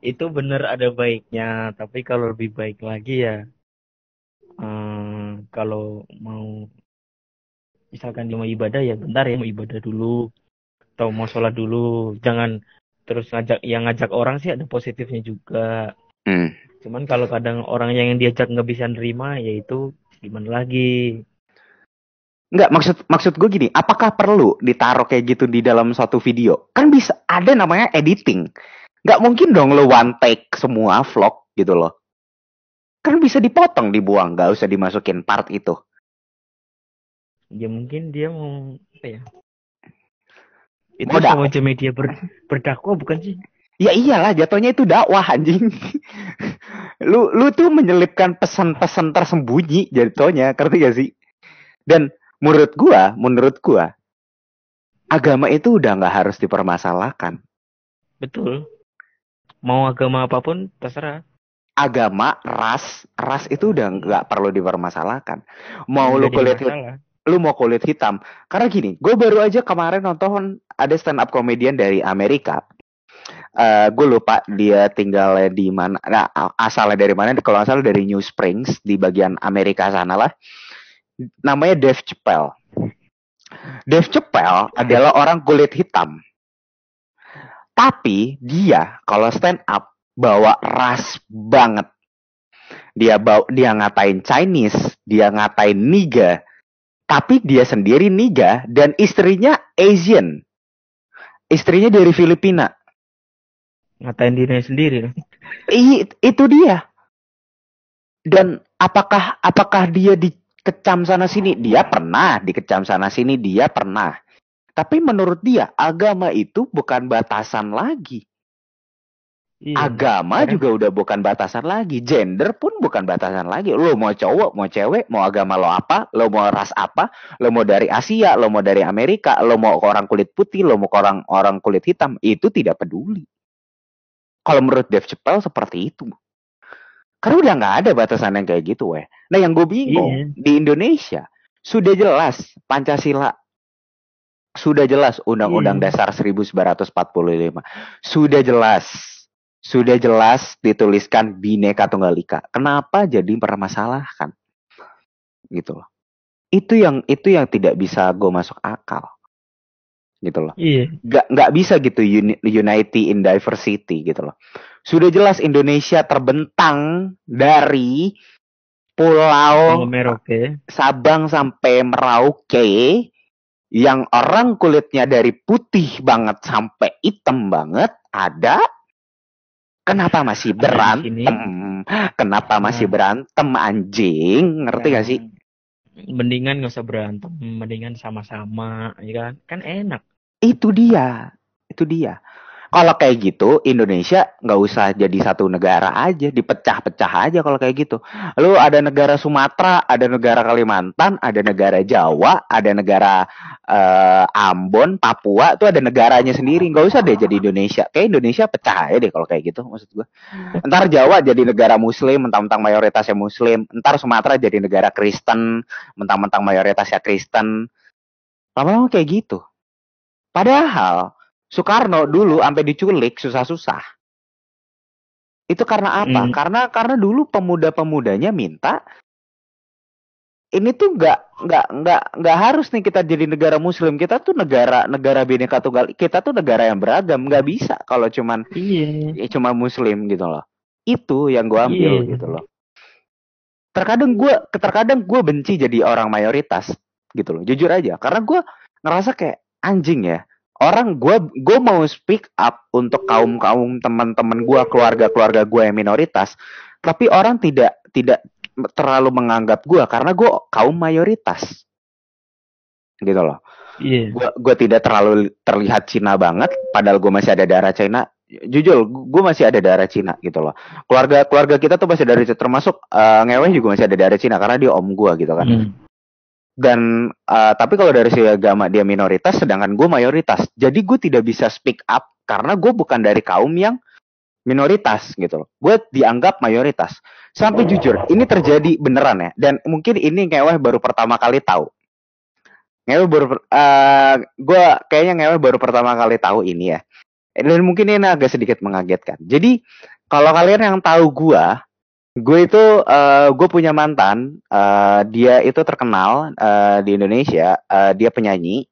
itu benar ada baiknya tapi kalau lebih baik lagi ya um, kalau mau misalkan dia mau ibadah ya bentar ya mau ibadah dulu. Atau mau sholat dulu. Jangan terus ngajak yang ngajak orang sih ada positifnya juga. Hmm. cuman kalau kadang orang yang diajak nggak bisa nerima ya itu gimana lagi? Enggak, maksud maksud gue gini, apakah perlu ditaruh kayak gitu di dalam suatu video? Kan bisa ada namanya editing. Nggak mungkin dong lo one take semua vlog gitu loh. Kan bisa dipotong dibuang nggak usah dimasukin part itu ya mungkin dia mau apa ya? Itu mau media ber, berdakwah bukan sih? Ya iyalah jatuhnya itu dakwah anjing. [LAUGHS] Lu lu tuh menyelipkan pesan-pesan tersembunyi jatuhnya ngerti gak sih? Dan menurut gua menurut gua agama itu udah nggak harus dipermasalahkan. Betul. Mau agama apa pun terserah. Agama ras ras itu udah nggak perlu dipermasalahkan. Mau lu kulit hitam lu mau kulit hitam. Karena gini gue baru aja kemarin nonton ada stand up komedian dari Amerika. Uh, eh, gue lupa dia tinggalnya di mana nah, asalnya dari mana kalau asal dari New Springs di bagian Amerika sana lah. Namanya Dave Chappelle. Dave Chappelle adalah orang kulit hitam. Tapi dia kalau stand up bawa ras banget. Dia bawa dia ngatain Chinese, dia ngatain niga. Tapi dia sendiri niga dan istrinya Asian. Istrinya dari Filipina. Ngatain dirinya sendiri. I, itu dia. Dan apakah apakah dia dikecam sana sini? Dia pernah dikecam sana sini, dia pernah. Tapi menurut dia agama itu bukan batasan lagi. Iya. Agama juga udah bukan batasan lagi, gender pun bukan batasan lagi. Lo mau cowok, mau cewek, mau agama lo apa, lo mau ras apa, lo mau dari Asia, lo mau dari Amerika, lo mau orang kulit putih, lo mau orang orang kulit hitam, itu tidak peduli. Kalau menurut Dave Chappelle seperti itu. Karena udah nggak ada batasan yang kayak gitu, weh. Nah yang gue bingung iya. di Indonesia sudah jelas Pancasila sudah jelas Undang-Undang hmm. Dasar 1945. Sudah jelas. Sudah jelas dituliskan Bhinneka Tunggal Ika. Kenapa jadi permasalahan? Gitu loh. Itu yang itu yang tidak bisa gue masuk akal. Gitu loh. Iya. Gak, gak bisa gitu unity in diversity gitu loh. Sudah jelas Indonesia terbentang dari pulau Merauke. Sabang sampai Merauke yang orang kulitnya dari putih banget sampai hitam banget ada kenapa masih berantem kenapa masih nah. berantem anjing? Ngerti nah, gak sih? Mendingan gak usah berantem mendingan sama-sama ya kan? Kan enak. Itu dia itu dia kalau kayak gitu Indonesia nggak usah jadi satu negara aja, dipecah-pecah aja kalau kayak gitu. Lu ada negara Sumatera, ada negara Kalimantan, ada negara Jawa, ada negara uh, Ambon, Papua, tuh ada negaranya sendiri. Nggak usah deh jadi Indonesia. Kayak Indonesia pecah aja deh kalau kayak gitu maksud gua. Ntar Jawa jadi negara Muslim, mentang-mentang mayoritasnya Muslim. Ntar Sumatera jadi negara Kristen, mentang-mentang mayoritasnya Kristen. Lama-lama kayak gitu. Padahal Soekarno dulu sampai diculik susah-susah. Itu karena apa? Hmm. Karena karena dulu pemuda-pemudanya minta ini tuh nggak nggak nggak nggak harus nih kita jadi negara muslim kita tuh negara negara bineka tunggal kita tuh negara yang beragam nggak bisa kalau cuman iya. ya cuma muslim gitu loh itu yang gua ambil iya. gitu loh terkadang gue terkadang gue benci jadi orang mayoritas gitu loh jujur aja karena gue ngerasa kayak anjing ya orang gue gue mau speak up untuk kaum kaum teman-teman gue keluarga keluarga gue yang minoritas. Tapi orang tidak tidak terlalu menganggap gue karena gue kaum mayoritas. Gitu loh. Iya. gue gue tidak terlalu terlihat Cina banget padahal gue masih ada darah Cina. Jujur gue masih ada darah Cina gitu loh. Keluarga keluarga kita tuh masih dari termasuk uh, ngeweh juga masih ada darah Cina karena dia om gue gitu kan. Hmm. Dan uh, tapi kalau dari segi agama dia minoritas sedangkan gue mayoritas. Jadi gue tidak bisa speak up karena gue bukan dari kaum yang minoritas gitu loh. Gue dianggap mayoritas. Sampai jujur ini terjadi beneran ya. Dan mungkin ini ngeweh baru pertama kali tahu. Ngeweh baru uh, gue kayaknya ngeweh baru pertama kali tahu ini ya. Dan mungkin ini agak sedikit mengagetkan. Jadi kalau kalian yang tahu gue gue itu uh, gue punya mantan uh, dia itu terkenal uh, di Indonesia uh, dia penyanyi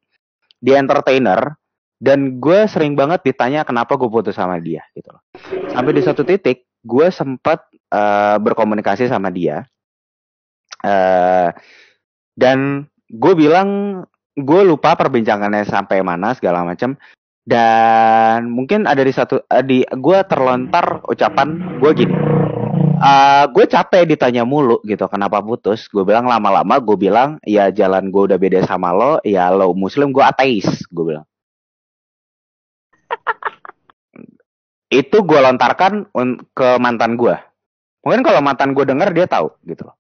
dia entertainer dan gue sering banget ditanya kenapa gue putus sama dia gitu loh. Sampai di satu titik gue sempat uh, berkomunikasi sama dia uh, dan gue bilang gue lupa perbincangannya sampai mana segala macam dan mungkin ada di satu di gue terlontar ucapan gue gini uh, gue capek ditanya mulu gitu kenapa putus? Gue bilang lama-lama gue bilang ya jalan gue udah beda sama lo ya lo muslim gue ateis gue bilang. [LAUGHS] Itu gue lontarkan ke mantan gue mungkin kalau mantan gue denger dia tahu gitu loh.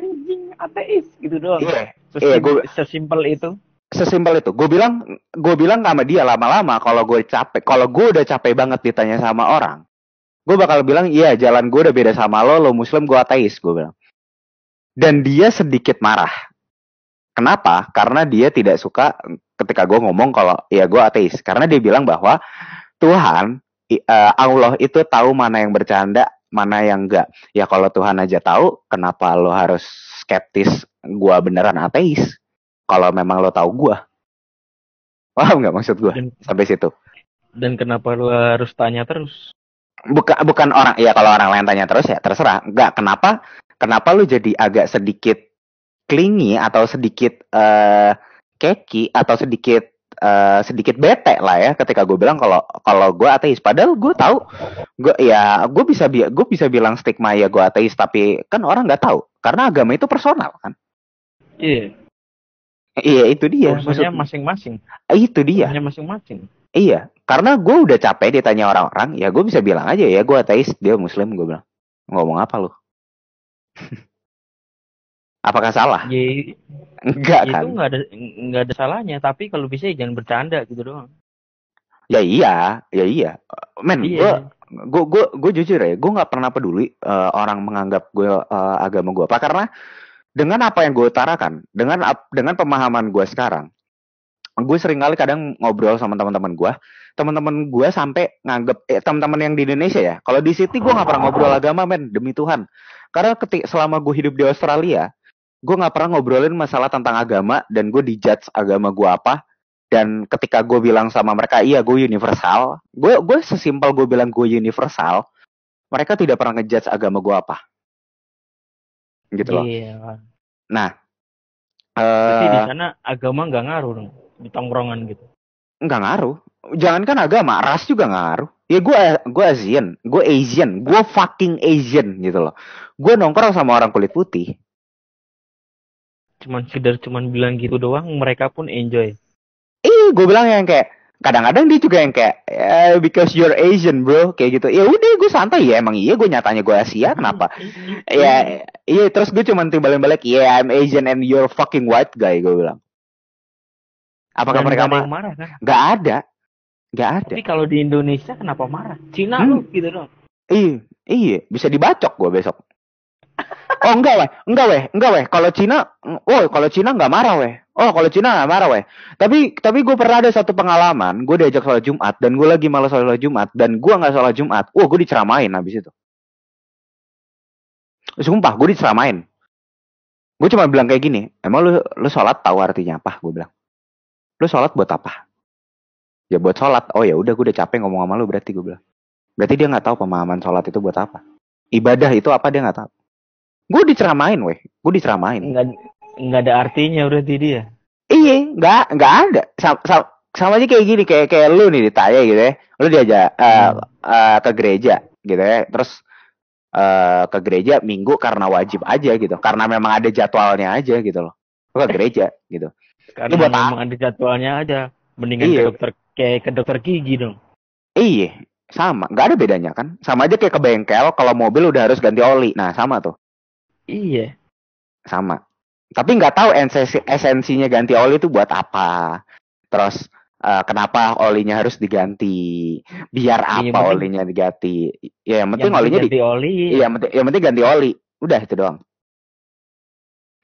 Anjing ateis gitu doang. iya. Iya, gua- sesimpel itu. sesimpel itu. Gue bilang gue bilang sama dia lama-lama kalau gue capek kalau gue udah capek banget ditanya sama orang gue bakal bilang iya jalan gue udah beda sama lo lo muslim gue ateis gue bilang. Dan dia sedikit marah. Kenapa? Karena dia tidak suka ketika gue ngomong kalau ya gue ateis. Karena dia bilang bahwa Tuhan eh, Allah itu tahu mana yang bercanda mana yang enggak. Ya kalau Tuhan aja tahu kenapa lo harus skeptis gue beneran ateis? Kalau memang lo tahu gue paham nggak maksud gue sampai situ. Dan kenapa lu harus tanya terus? Bukan bukan orang ya kalau orang lain tanya terus ya terserah nggak kenapa kenapa lu jadi agak sedikit clingy atau sedikit eh keki atau sedikit eh, sedikit bete lah ya ketika gue bilang kalau kalau gue ateis padahal gue tahu gue ya gue bisa bi gue bisa bilang stigma ya gue ateis tapi kan orang nggak tahu karena agama itu personal kan Iya. iya itu dia Urusannya maksud masing-masing. itu dia masing-masing. Iya, karena gue udah capek ditanya orang-orang, ya gue bisa bilang aja ya gue ateis, dia muslim, gue bilang. Ngomong apa lu? [LAUGHS] Apakah salah? Ya, Enggak ya kan? itu ada nggak ada salahnya. Tapi kalau bisa ya jangan bercanda gitu doang. Ya iya, ya iya. Men, gue Iya. gue gue gue jujur ya, gue nggak pernah peduli eh, orang menganggap gue eh, agama gue apa karena dengan apa yang gue utarakan, dengan dengan pemahaman gue sekarang, gue sering kali kadang ngobrol sama teman-teman gue, teman-teman gue sampai nganggap eh, teman-teman yang di Indonesia ya, kalau di City gue nggak pernah ngobrol agama men, demi Tuhan, karena ketik selama gue hidup di Australia, gue nggak pernah ngobrolin masalah tentang agama dan gue dijudge agama gue apa. Dan ketika gue bilang sama mereka iya gue universal gue gue sesimpel gue bilang gue universal mereka tidak pernah ngejudge agama gue apa. Gitu loh. Iya. nah Berarti di eh sana agama nggak ngaruh dong di tongkrongan gitu. nggak ngaruh. Jangankan agama ras juga nggak ngaruh. Ya gue gue Asian gue Asian gue fucking Asian gitu loh. Gue nongkrong sama orang kulit putih. Cuman sekedar cuman bilang gitu doang, mereka pun enjoy. Ih, gue bilang yang kayak kadang-kadang dia juga yang kayak eh, because you're Asian bro. Kayak gitu. Ya udah gue santai. Ya emang iya gue nyatanya gue Asia kenapa? [LAUGHS] Ya iya terus gue cuman timbalin balik yeah I'm Asian and you're fucking white guy gue bilang apakah Dan mereka marah marah kan? nggak ada. Nggak ada. Tapi kalau di Indonesia kenapa marah? Cina Hmm. lu gitu dong. iya iya. Bisa dibacok gue besok. [LAUGHS] Oh enggak weh. Enggak weh. Enggak weh. Kalau Cina oh kalau Cina nggak marah weh. Oh kalau Cina nggak marah weh. Tapi tapi gue pernah ada satu pengalaman. Gue diajak sholat Jumat dan gue lagi malas sholat Jumat dan gue nggak sholat Jumat. Wah gue diceramain habis itu. Sumpah gue diceramain. Gue cuma bilang kayak gini emang lu lu sholat tahu artinya apa? Gue bilang lu sholat buat apa ya buat sholat oh ya udah gue udah capek ngomong sama lu berarti gue bilang berarti dia nggak tahu pemahaman sholat itu buat apa ibadah itu apa dia nggak tahu Gue diceramain, weh. Gue diceramain. Nggak nggak ada artinya berarti dia. Iya, nggak nggak ada. Sama, sama, sama aja kayak gini, kayak kayak lu nih ditanya gitu ya. Lu diajak uh, Hmm. uh, ke gereja gitu ya. Terus uh, ke gereja minggu karena wajib aja gitu. Karena memang ada jadwalnya aja gitu loh. Lu ke gereja gitu. Karena buat memang ada jadwalnya aja. Mendingan Iya. ke dokter kayak ke dokter gigi dong. Iya, sama. Nggak ada bedanya kan. Sama aja kayak ke bengkel kalau mobil udah harus ganti oli. Nah, sama tuh. Iya. sama. Tapi nggak tahu esensi esensinya ganti oli itu buat apa. Terus eh, kenapa olinya harus diganti? Biar Iya, apa yang penting- olinya diganti? Ya yang penting Yang olinya di, ganti oli. iya, yang penting, yang penting ganti oli. Udah itu doang.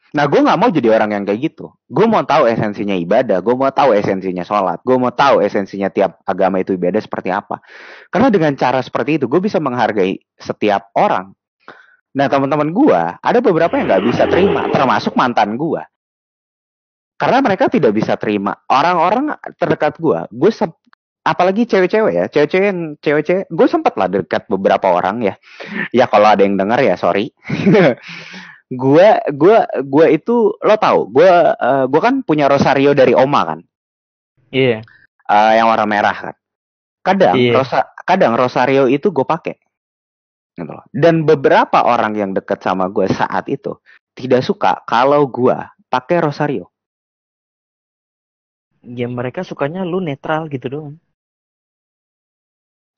Nah, gue nggak mau jadi orang yang kayak gitu. Gue mau tahu esensinya ibadah. Gue mau tahu esensinya sholat. Gue mau tahu esensinya tiap agama itu ibadah seperti apa. Karena dengan cara seperti itu, gue bisa menghargai setiap orang. Nah, teman-teman gue, ada beberapa yang nggak bisa terima, termasuk mantan gue. Karena mereka tidak bisa terima orang-orang terdekat gue. Gue apalagi cewek-cewek ya, cewek-cewek yang cewek-cewek, gue sempat lah dekat beberapa orang ya. Ya kalau ada yang dengar ya sorry. [LAUGHS] gue gue gue itu lo tahu gue eh, gue kan punya rosario dari oma kan Iya. eh, yang warna merah kan kadang Iya. rosa kadang rosario itu gue pakai gitu loh. dan beberapa orang yang dekat sama gue saat itu tidak suka kalau gue pakai rosario Ya mereka sukanya lu netral gitu doang.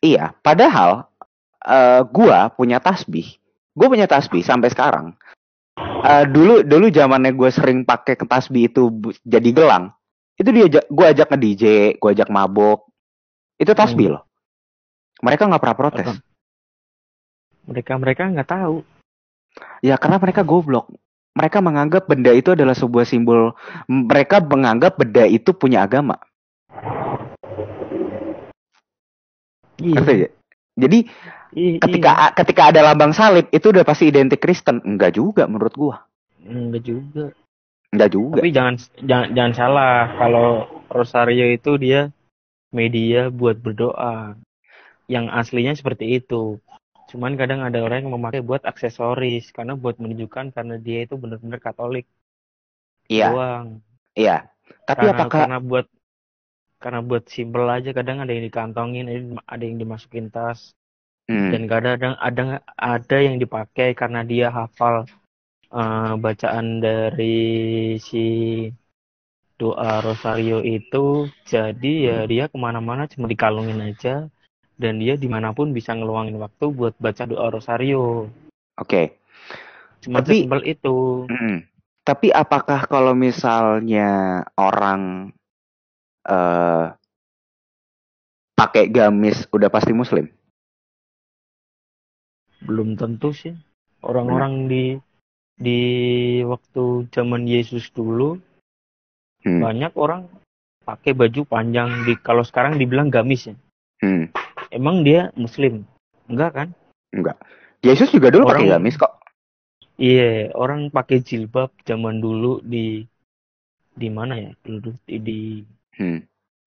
iya padahal eh gue punya tasbih gue punya tasbih sampai sekarang Eh, dulu dulu zamannya gue sering pakai ke tasbih itu jadi gelang itu dia gue ajak nge DJ gue ajak mabok itu tasbih loh mereka nggak pernah protes? Mereka mereka nggak tahu. ya karena mereka goblok mereka menganggap benda itu adalah sebuah simbol mereka menganggap benda itu punya agama Iya. Ngerti nggak? jadi Iya, ketika ketika ada lambang salib itu udah pasti identik Kristen. Enggak juga menurut gua. Enggak juga. enggak juga. Tapi jangan jangan jangan salah kalau rosario itu dia media buat berdoa. Yang aslinya seperti itu. Cuman kadang ada orang yang memakai buat aksesoris. Karena buat menunjukkan karena dia itu benar-benar Katolik. Iya. Doang. iya. Tapi karena, apakah karena buat karena buat simpel aja kadang ada yang dikantongin, ada yang dimasukin tas Hmm, dan kadang ada ada yang dipakai karena dia hafal eh, bacaan dari si doa rosario itu. Jadi ya dia ke mana-mana cuma dikalungin aja. Dan dia di mana pun bisa ngeluangin waktu buat baca doa rosario. Oke. Cuma Tapi- sesimpel itu. Mm. Tapi apakah kalau misalnya orang eh pakai gamis udah pasti muslim? Belum tentu sih orang-orang di di waktu zaman Yesus dulu Hmm. banyak orang pakai baju panjang di kalau sekarang dibilang gamis ya Hmm. emang dia muslim enggak kan Yesus juga dulu pakai Orang- gamis kok. iya orang pakai jilbab zaman dulu di di mana ya dulu di di, Hmm.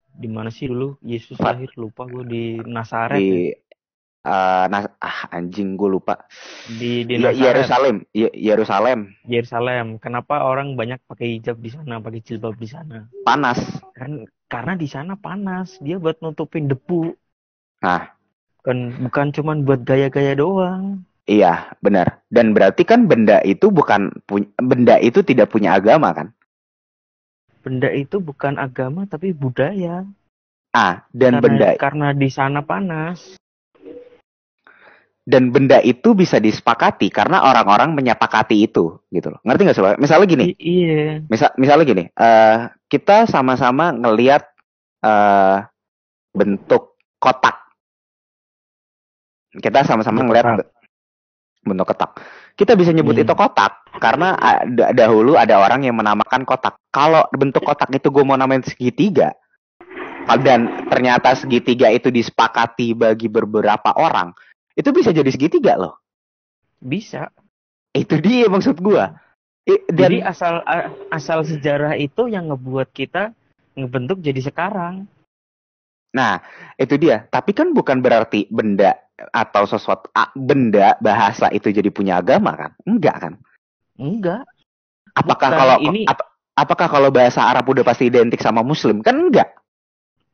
di mana sih dulu Yesus lahir lupa gue di Nazaret ya. Di eh, nah, ah anjing gue lupa. di di Ya, Yerusalem, Ye- Yerusalem. Yerusalem. Kenapa orang banyak pakai hijab di sana pakai jilbab di sana? Panas. kan karena di sana panas. Dia buat nutupin debu. Nah, kan bukan cuman buat gaya-gaya doang. Iya benar. Dan berarti kan benda itu bukan punya benda itu tidak punya agama kan? benda itu bukan agama tapi budaya. Ah, dan karena, benda karena di sana panas dan benda itu bisa disepakati karena orang-orang menyepakati itu gitu loh. Ngerti nggak sih? Misalnya gini, I- iya misal misalnya gini, eh kita sama-sama ngelihat eh bentuk kotak. Kita sama-sama ngelihat bentuk kotak. Kita bisa nyebut Hmm. itu kotak karena ada, dahulu ada orang yang menamakan kotak. Kalau bentuk kotak itu gue mau namain segitiga, dan ternyata segitiga itu disepakati bagi beberapa orang, itu bisa jadi segitiga loh. bisa Itu dia maksud gua. I- Dan jadi asal asal sejarah itu yang ngebuat kita ngebentuk jadi sekarang Nah, itu dia. Tapi kan bukan berarti benda atau sesuatu ah, benda bahasa itu jadi punya agama kan? Enggak kan? Enggak. Apakah Bukan, kalau ini- ap- apakah kalau bahasa Arab udah pasti identik sama Muslim? Kan enggak.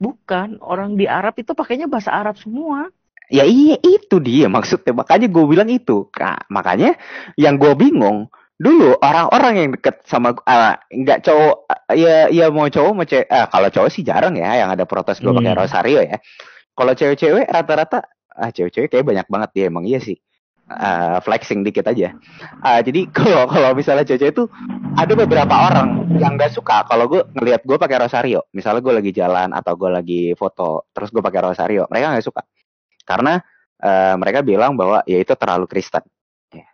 Bukan. Orang di Arab itu pakainya bahasa Arab semua. Ya iya itu dia maksudnya. Makanya gue bilang itu. Nah, makanya yang gue bingung dulu orang-orang yang deket sama ah, nggak cowok ah, ya ya mau cowok mau cewek ah, kalau cowok sih jarang ya yang ada protes gue pakai Hmm. rosario ya. Kalau cewek-cewek rata-rata ah cewek-cewek kayak banyak banget dia emang iya sih. Ah, flexing dikit aja. Ah, jadi [LAUGHS] kalau kalau misalnya cewek-cewek itu ada beberapa orang yang nggak suka kalau gue ngelihat gue pakai rosario. Misalnya gue lagi jalan atau gue lagi foto terus gue pakai rosario, mereka nggak suka karena eh, mereka bilang bahwa ya itu terlalu Kristen. Ya,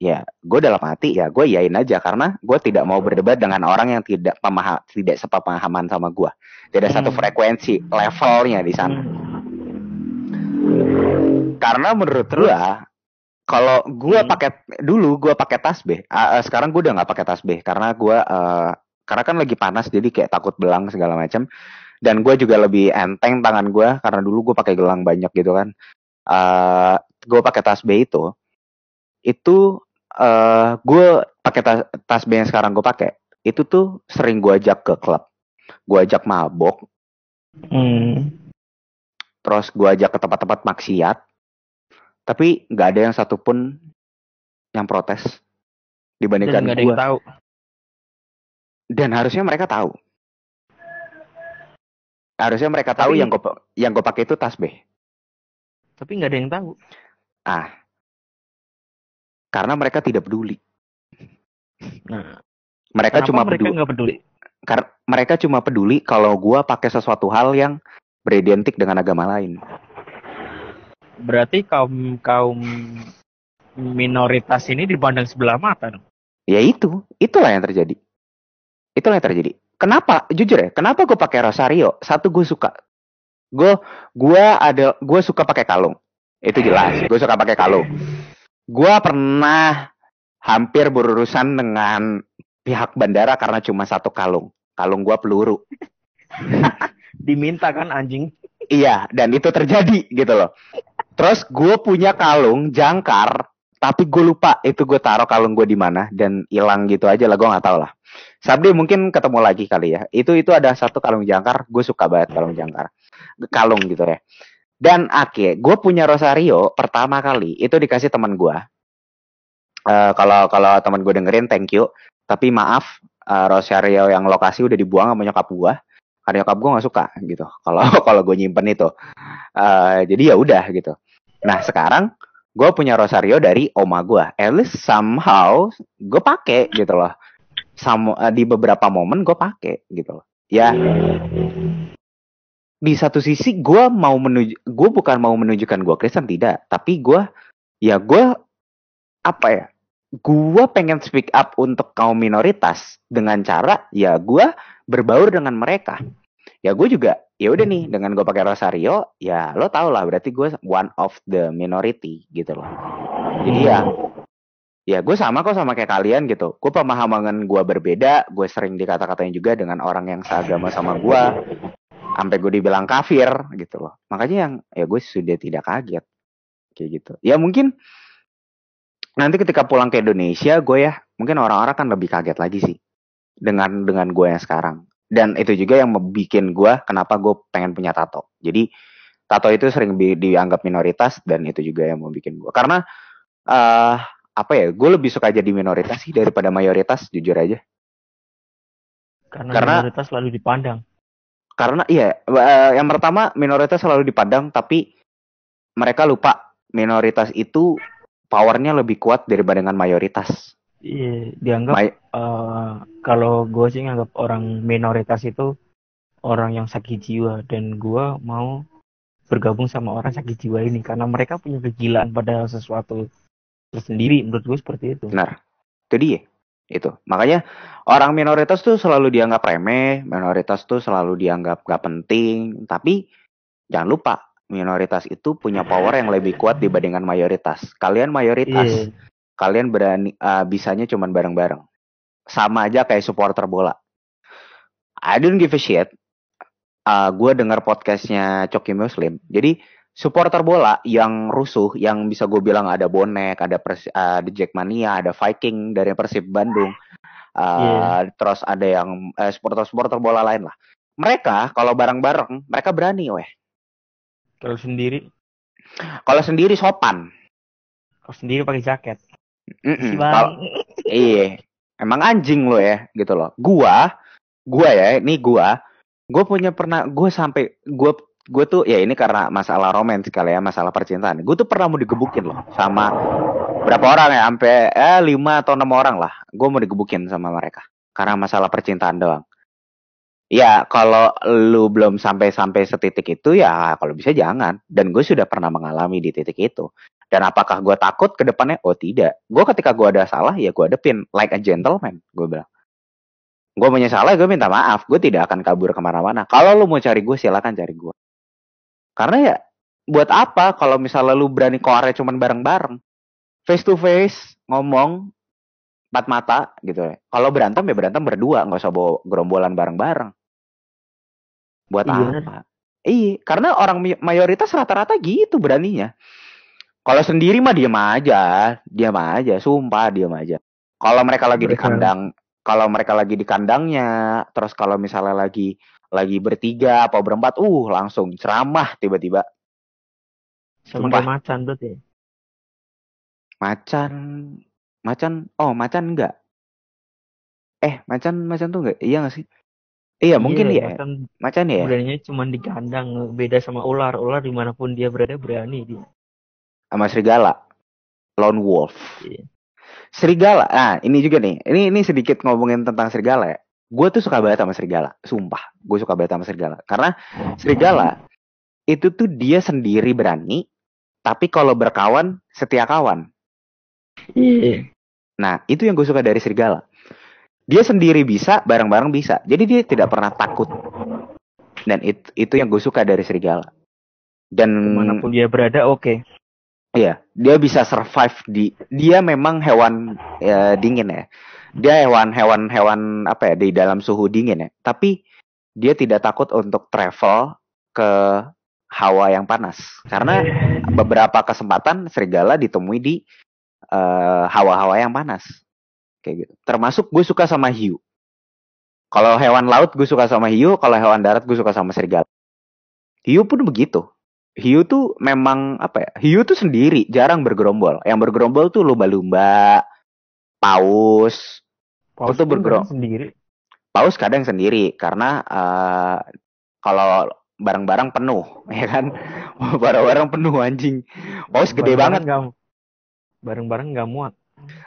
ya gue dalam hati ya gue yain aja karena gue tidak mau berdebat dengan orang yang tidak pemaham tidak sepemahaman sama gue. Tidak satu Hmm. frekuensi levelnya di sana. Karena menurut gue kalau gue Hmm. pakai dulu gue pakai tasbih, Ah, ah, sekarang gue udah nggak pakai tasbih karena gue eh, karena kan lagi panas jadi kayak takut belang segala macam. Dan gue juga lebih enteng tangan gue karena dulu gue pakai gelang banyak gitu kan. eh gue pakai tasbih itu, itu eh gue pakai tas tasbih yang sekarang gue pakai itu tuh sering gue ajak ke klub, gue ajak mabok, Hmm. terus gue ajak ke tempat-tempat maksiat, tapi nggak ada yang satupun yang protes dibandingkan gue. yang tahu. Dan harusnya mereka tahu. Harusnya mereka tahu Tapi- yang gue yang gue pakai itu tasbih. Tapi nggak ada yang tahu. Ah, karena mereka tidak peduli. Nah, Mereka cuma mereka peduli. peduli? Kar- mereka cuma peduli kalau gue pakai sesuatu hal yang beridentik dengan agama lain. Berarti kaum kaum minoritas ini dipandang sebelah mata dong. Ya itu, itulah yang terjadi. Itulah yang terjadi. Kenapa? Jujur ya, kenapa gue pakai rosario? Satu gue suka. Gue gua ada gue suka pakai kalung. Itu jelas. Gue suka pakai kalung. Gue pernah hampir berurusan dengan pihak bandara karena cuma satu kalung. Kalung gue peluru. [LAUGHS] Diminta kan anjing. Iya, dan itu terjadi gitu loh. Terus gue punya kalung jangkar, tapi gue lupa itu gue taruh kalung gue di mana dan hilang gitu aja lah, gue nggak tahu lah. Sabdi mungkin ketemu lagi kali ya. Itu itu ada satu kalung jangkar, gue suka banget kalung jangkar, kalung gitu ya. Dan akhir, gue punya rosario pertama kali itu dikasih teman gue. Eh, kalau kalau teman gue dengerin, thank you. Tapi maaf, eh, rosario yang lokasi udah dibuang sama nyokap gue karena nyokap gue nggak suka gitu kalau [LAUGHS] kalau gue nyimpen itu Eh, jadi ya udah gitu nah sekarang gue punya rosario dari oma gue at least somehow gue pakai gitu loh. Sam- eh, di beberapa momen gue pakai gitu loh. Ya. Di satu sisi gue mau menuju gue bukan mau menunjukkan gue Kristen tidak. Tapi gue ya gue apa ya gue pengen speak up untuk kaum minoritas dengan cara ya gue berbaur dengan mereka. Ya gue juga ya udah nih dengan gue pakai rosario ya lo tau lah berarti gue one of the minority gitu loh. Jadi ya ya gue sama kok sama kayak kalian gitu. Gue pemahaman gue berbeda gue sering dikata-katain juga dengan orang yang seagama sama gue sampai gue dibilang kafir gitu loh. Makanya yang ya gue sudah tidak kaget kayak gitu. Ya mungkin nanti ketika pulang ke Indonesia gue ya mungkin orang-orang kan lebih kaget lagi sih dengan dengan gue yang sekarang dan itu juga yang bikin gue kenapa gue pengen punya tato. Jadi tato itu sering di- dianggap minoritas dan itu juga yang mau bikin gue karena eh apa ya gue lebih suka jadi minoritas sih daripada mayoritas jujur aja. Karena, Karena- minoritas selalu dipandang. karena iya eh, yang pertama minoritas selalu dipandang tapi mereka lupa minoritas itu powernya lebih kuat daripada dengan mayoritas Iya, dianggap eh, kalau gue sih nganggap orang minoritas itu orang yang sakit jiwa dan gue mau bergabung sama orang sakit jiwa ini karena mereka punya kegilaan pada sesuatu tersendiri menurut gue seperti itu. Benar. Itu dia. Itu. Makanya orang minoritas tuh selalu dianggap remeh, minoritas tuh selalu dianggap gak penting, tapi jangan lupa minoritas itu punya power yang lebih kuat dibandingkan mayoritas. Kalian mayoritas, Iya, kalian berani eh, bisanya cuman bareng-bareng. Sama aja kayak supporter bola. I don't give a shit. uh, gue dengar podcastnya Coki Muslim. Jadi supporter bola yang rusuh, yang bisa gue bilang ada bonek, ada Persi, uh, ada Jackmania, ada Viking dari Persib Bandung, uh, yeah. terus ada yang uh, supporter-supporter bola lain lah. Mereka kalau bareng-bareng, mereka berani, weh. Kalau sendiri? Kalau sendiri sopan. Kalau sendiri pakai jaket. Mm -mm. Kalo, iya, emang anjing lo ya, gitu loh. Gua, gua ya, ini gua, gua punya pernah, gua sampai, gua gue tuh ya ini karena masalah romans kali ya masalah percintaan. Gue tuh pernah mau digebukin loh sama berapa orang ya sampai eh lima atau enam orang lah gue mau digebukin sama mereka. Karena masalah percintaan doang. Ya kalau lu belum sampai sampai setitik itu ya kalau bisa jangan. Dan gue sudah pernah mengalami di titik itu dan apakah gue takut ke depannya oh tidak gue ketika gue ada salah ya gue adepin like a gentleman gue bilang gue punya salah gue minta maaf gue tidak akan kabur ke mana-mana kalau lu mau cari gue silakan cari gue karena ya buat apa kalau misalnya lu berani koare cuman bareng-bareng. Face to face ngomong empat mata gitu ya. Kalau berantem ya berantem berdua, nggak usah bawa gerombolan bareng-bareng. Buat iya. apa? Iya, karena orang mayoritas rata-rata gitu beraninya. Kalau sendiri mah diam aja, diam aja, sumpah diam aja. Kalau mereka lagi di kandang, kalau mereka lagi di kandangnya, terus kalau misalnya lagi lagi bertiga apa berempat, uh langsung ceramah tiba-tiba. Sama kayak macan berarti. Ya? Macan, macan, oh macan enggak. Eh, macan, macan tuh enggak? Iya gak sih? Iya, mungkin iya, ya. Macan, macan ya. Beraninya cuma di kandang, beda sama ular. Ular di mana pun dia berada berani dia. Sama serigala, lone wolf. Iya. Serigala, nah ini juga nih. Ini ini sedikit ngomongin tentang serigala ya. Gue tuh suka banget sama serigala. Sumpah gue suka banget sama serigala. Karena serigala itu tuh dia sendiri berani tapi kalau berkawan setia kawan. Iya. Nah itu yang gue suka dari serigala. Dia sendiri bisa bareng-bareng bisa. Jadi dia tidak pernah takut. Dan itu itu yang gue suka dari serigala. Dan mana pun dia berada oke. okay. Iya, dia bisa survive di dia memang hewan ya, dingin ya dia hewan-hewan hewan apa ya di dalam suhu dingin ya. Tapi dia tidak takut untuk travel ke hawa yang panas karena beberapa kesempatan serigala ditemui di uh, hawa-hawa yang panas kayak gitu. Termasuk gue suka sama hiu. Kalau hewan laut gue suka sama hiu, kalau hewan darat gue suka sama serigala. Hiu pun begitu. Hiu tuh memang apa ya? Hiu tuh sendiri, jarang bergerombol. Yang bergerombol tuh lumba-lumba, paus, Paus itu bergerak sendiri. Paus kadang sendiri karena uh, kalau barang-barang penuh, [LAUGHS] ya kan? barang-barang penuh anjing. Paus gede banget. barang-barang nggak muat.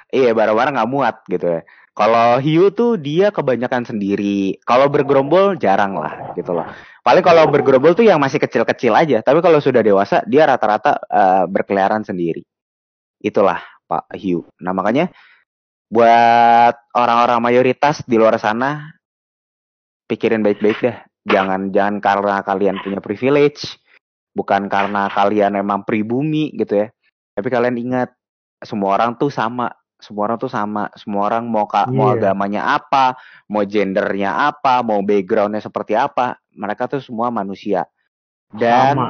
Iya, barang-barang nggak muat gitu ya. Kalau hiu tuh dia kebanyakan sendiri. Kalau bergerombol jarang lah gitu loh. Paling kalau bergerombol tuh yang masih kecil-kecil aja. Tapi kalau sudah dewasa dia rata-rata uh, berkeliaran sendiri. Itulah Pak Hiu. Nah makanya buat orang-orang mayoritas di luar sana pikirin baik-baik deh jangan jangan karena kalian punya privilege bukan karena kalian memang pribumi gitu ya tapi kalian ingat semua orang tuh sama semua orang tuh sama semua orang mau yeah. mau iya. agamanya apa mau gendernya apa mau backgroundnya seperti apa mereka tuh semua manusia dan sama.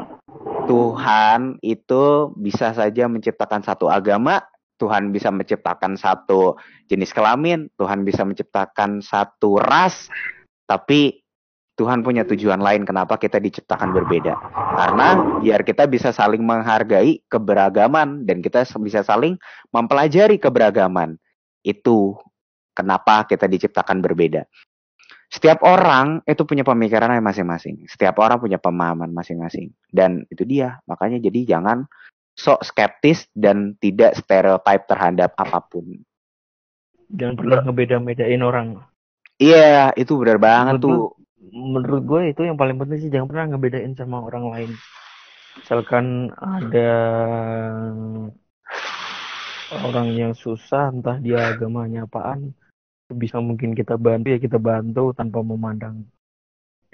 Tuhan itu bisa saja menciptakan satu agama Tuhan bisa menciptakan satu jenis kelamin, Tuhan bisa menciptakan satu ras, tapi Tuhan punya tujuan lain kenapa kita diciptakan berbeda. Karena biar kita bisa saling menghargai keberagaman dan kita bisa saling mempelajari keberagaman. Itu kenapa kita diciptakan berbeda. Setiap orang itu punya pemikiran masing-masing. Setiap orang punya pemahaman masing-masing. Dan itu dia. Makanya jadi jangan sok skeptis dan tidak stereotip terhadap apa pun. Jangan pernah ngebeda-bedain orang. Iya, itu benar banget tuh. Menurut gue itu yang paling penting sih jangan pernah ngebedain sama orang lain. Misalkan ada orang yang susah, entah dia agamanya apaan, bisa mungkin kita bantu ya kita bantu tanpa memandang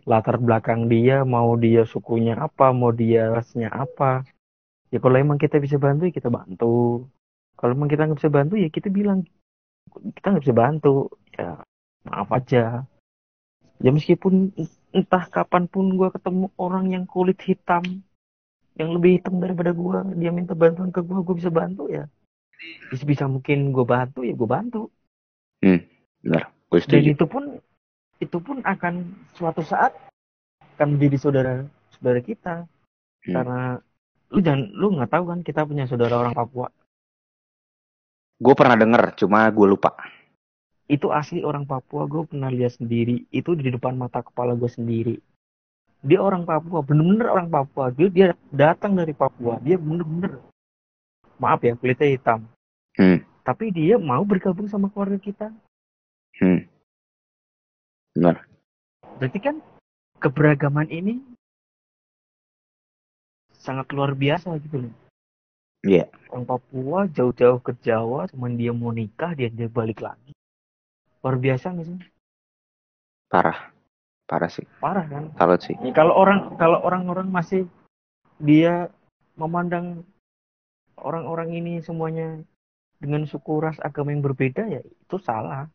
latar belakang dia, mau dia sukunya apa, mau dia rasnya apa. Ya kalau emang kita bisa bantu ya kita bantu. Kalau emang kita nggak bisa bantu ya kita bilang kita nggak bisa bantu. Ya maaf aja ya meskipun entah kapan pun gue ketemu orang yang kulit hitam yang lebih hitam daripada gue dia minta bantuan ke gue gue bisa bantu ya. Bisa bisa mungkin gue bantu ya gue bantu. Hmm benar. Gue dan itu pun itu pun akan suatu saat akan menjadi saudara saudara kita. Hmm. karena lu jangan lu nggak tahu kan kita punya saudara orang Papua. Gue pernah denger cuma gue lupa itu asli orang Papua gue pernah lihat sendiri. Itu di depan mata kepala gue sendiri. Dia orang Papua bener-bener orang Papua. Dia dia datang dari Papua dia bener-bener maaf ya kulitnya hitam. Hmm. Tapi dia mau bergabung sama keluarga kita. Hmm. Benar. Berarti kan keberagaman ini sangat luar biasa gitu loh. Iya. orang Papua jauh-jauh ke Jawa cuman dia mau nikah dia dia balik lagi luar biasa nggak sih parah parah sih parah kan salut sih Ya, kalau orang kalau orang-orang masih dia memandang orang-orang ini semuanya dengan suku ras agama yang berbeda ya itu salah.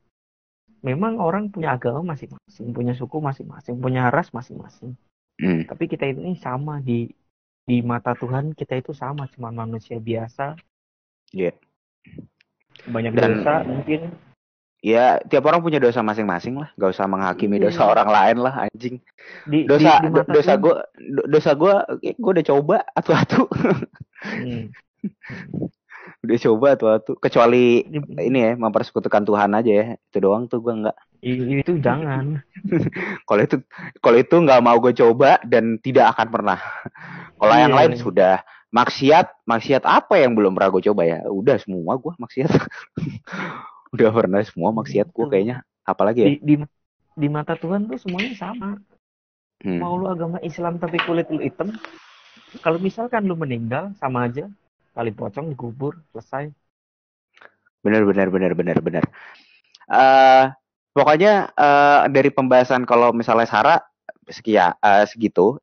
Memang orang punya agama masing-masing, punya suku masing-masing, punya ras masing-masing. hmm Tapi kita ini sama di di mata Tuhan kita itu sama cuma manusia biasa. Iya. Banyak Dan- dosa mungkin. Ya tiap orang punya dosa masing-masing lah. Gak usah menghakimi Iya. dosa orang lain lah anjing. Di, dosa di, di dosa gue dosa gue gue udah coba atu-atu. Hmm. [LAUGHS] udah coba atu-atu. Kecuali Di- ini ya mempersekutukan Tuhan aja ya. Itu doang tuh gue nggak. Itu jangan. [LAUGHS] kalau itu kalau itu nggak mau gue coba dan tidak akan pernah. Kalau yang Iya. lain sudah. Maksiat maksiat apa yang belum pernah gue coba ya? Udah semua gue maksiat [LAUGHS] udah pernah semua maksiat gue kayaknya. Apalagi ya? Di, di di mata Tuhan tuh semuanya sama. Hmm. mau lu agama Islam tapi kulit lu hitam kalau misalkan lu meninggal sama aja. Kali pocong dikubur selesai. Benar benar benar benar benar. Eh pokoknya eh dari pembahasan kalau misalnya Sarah sekia eh, segitu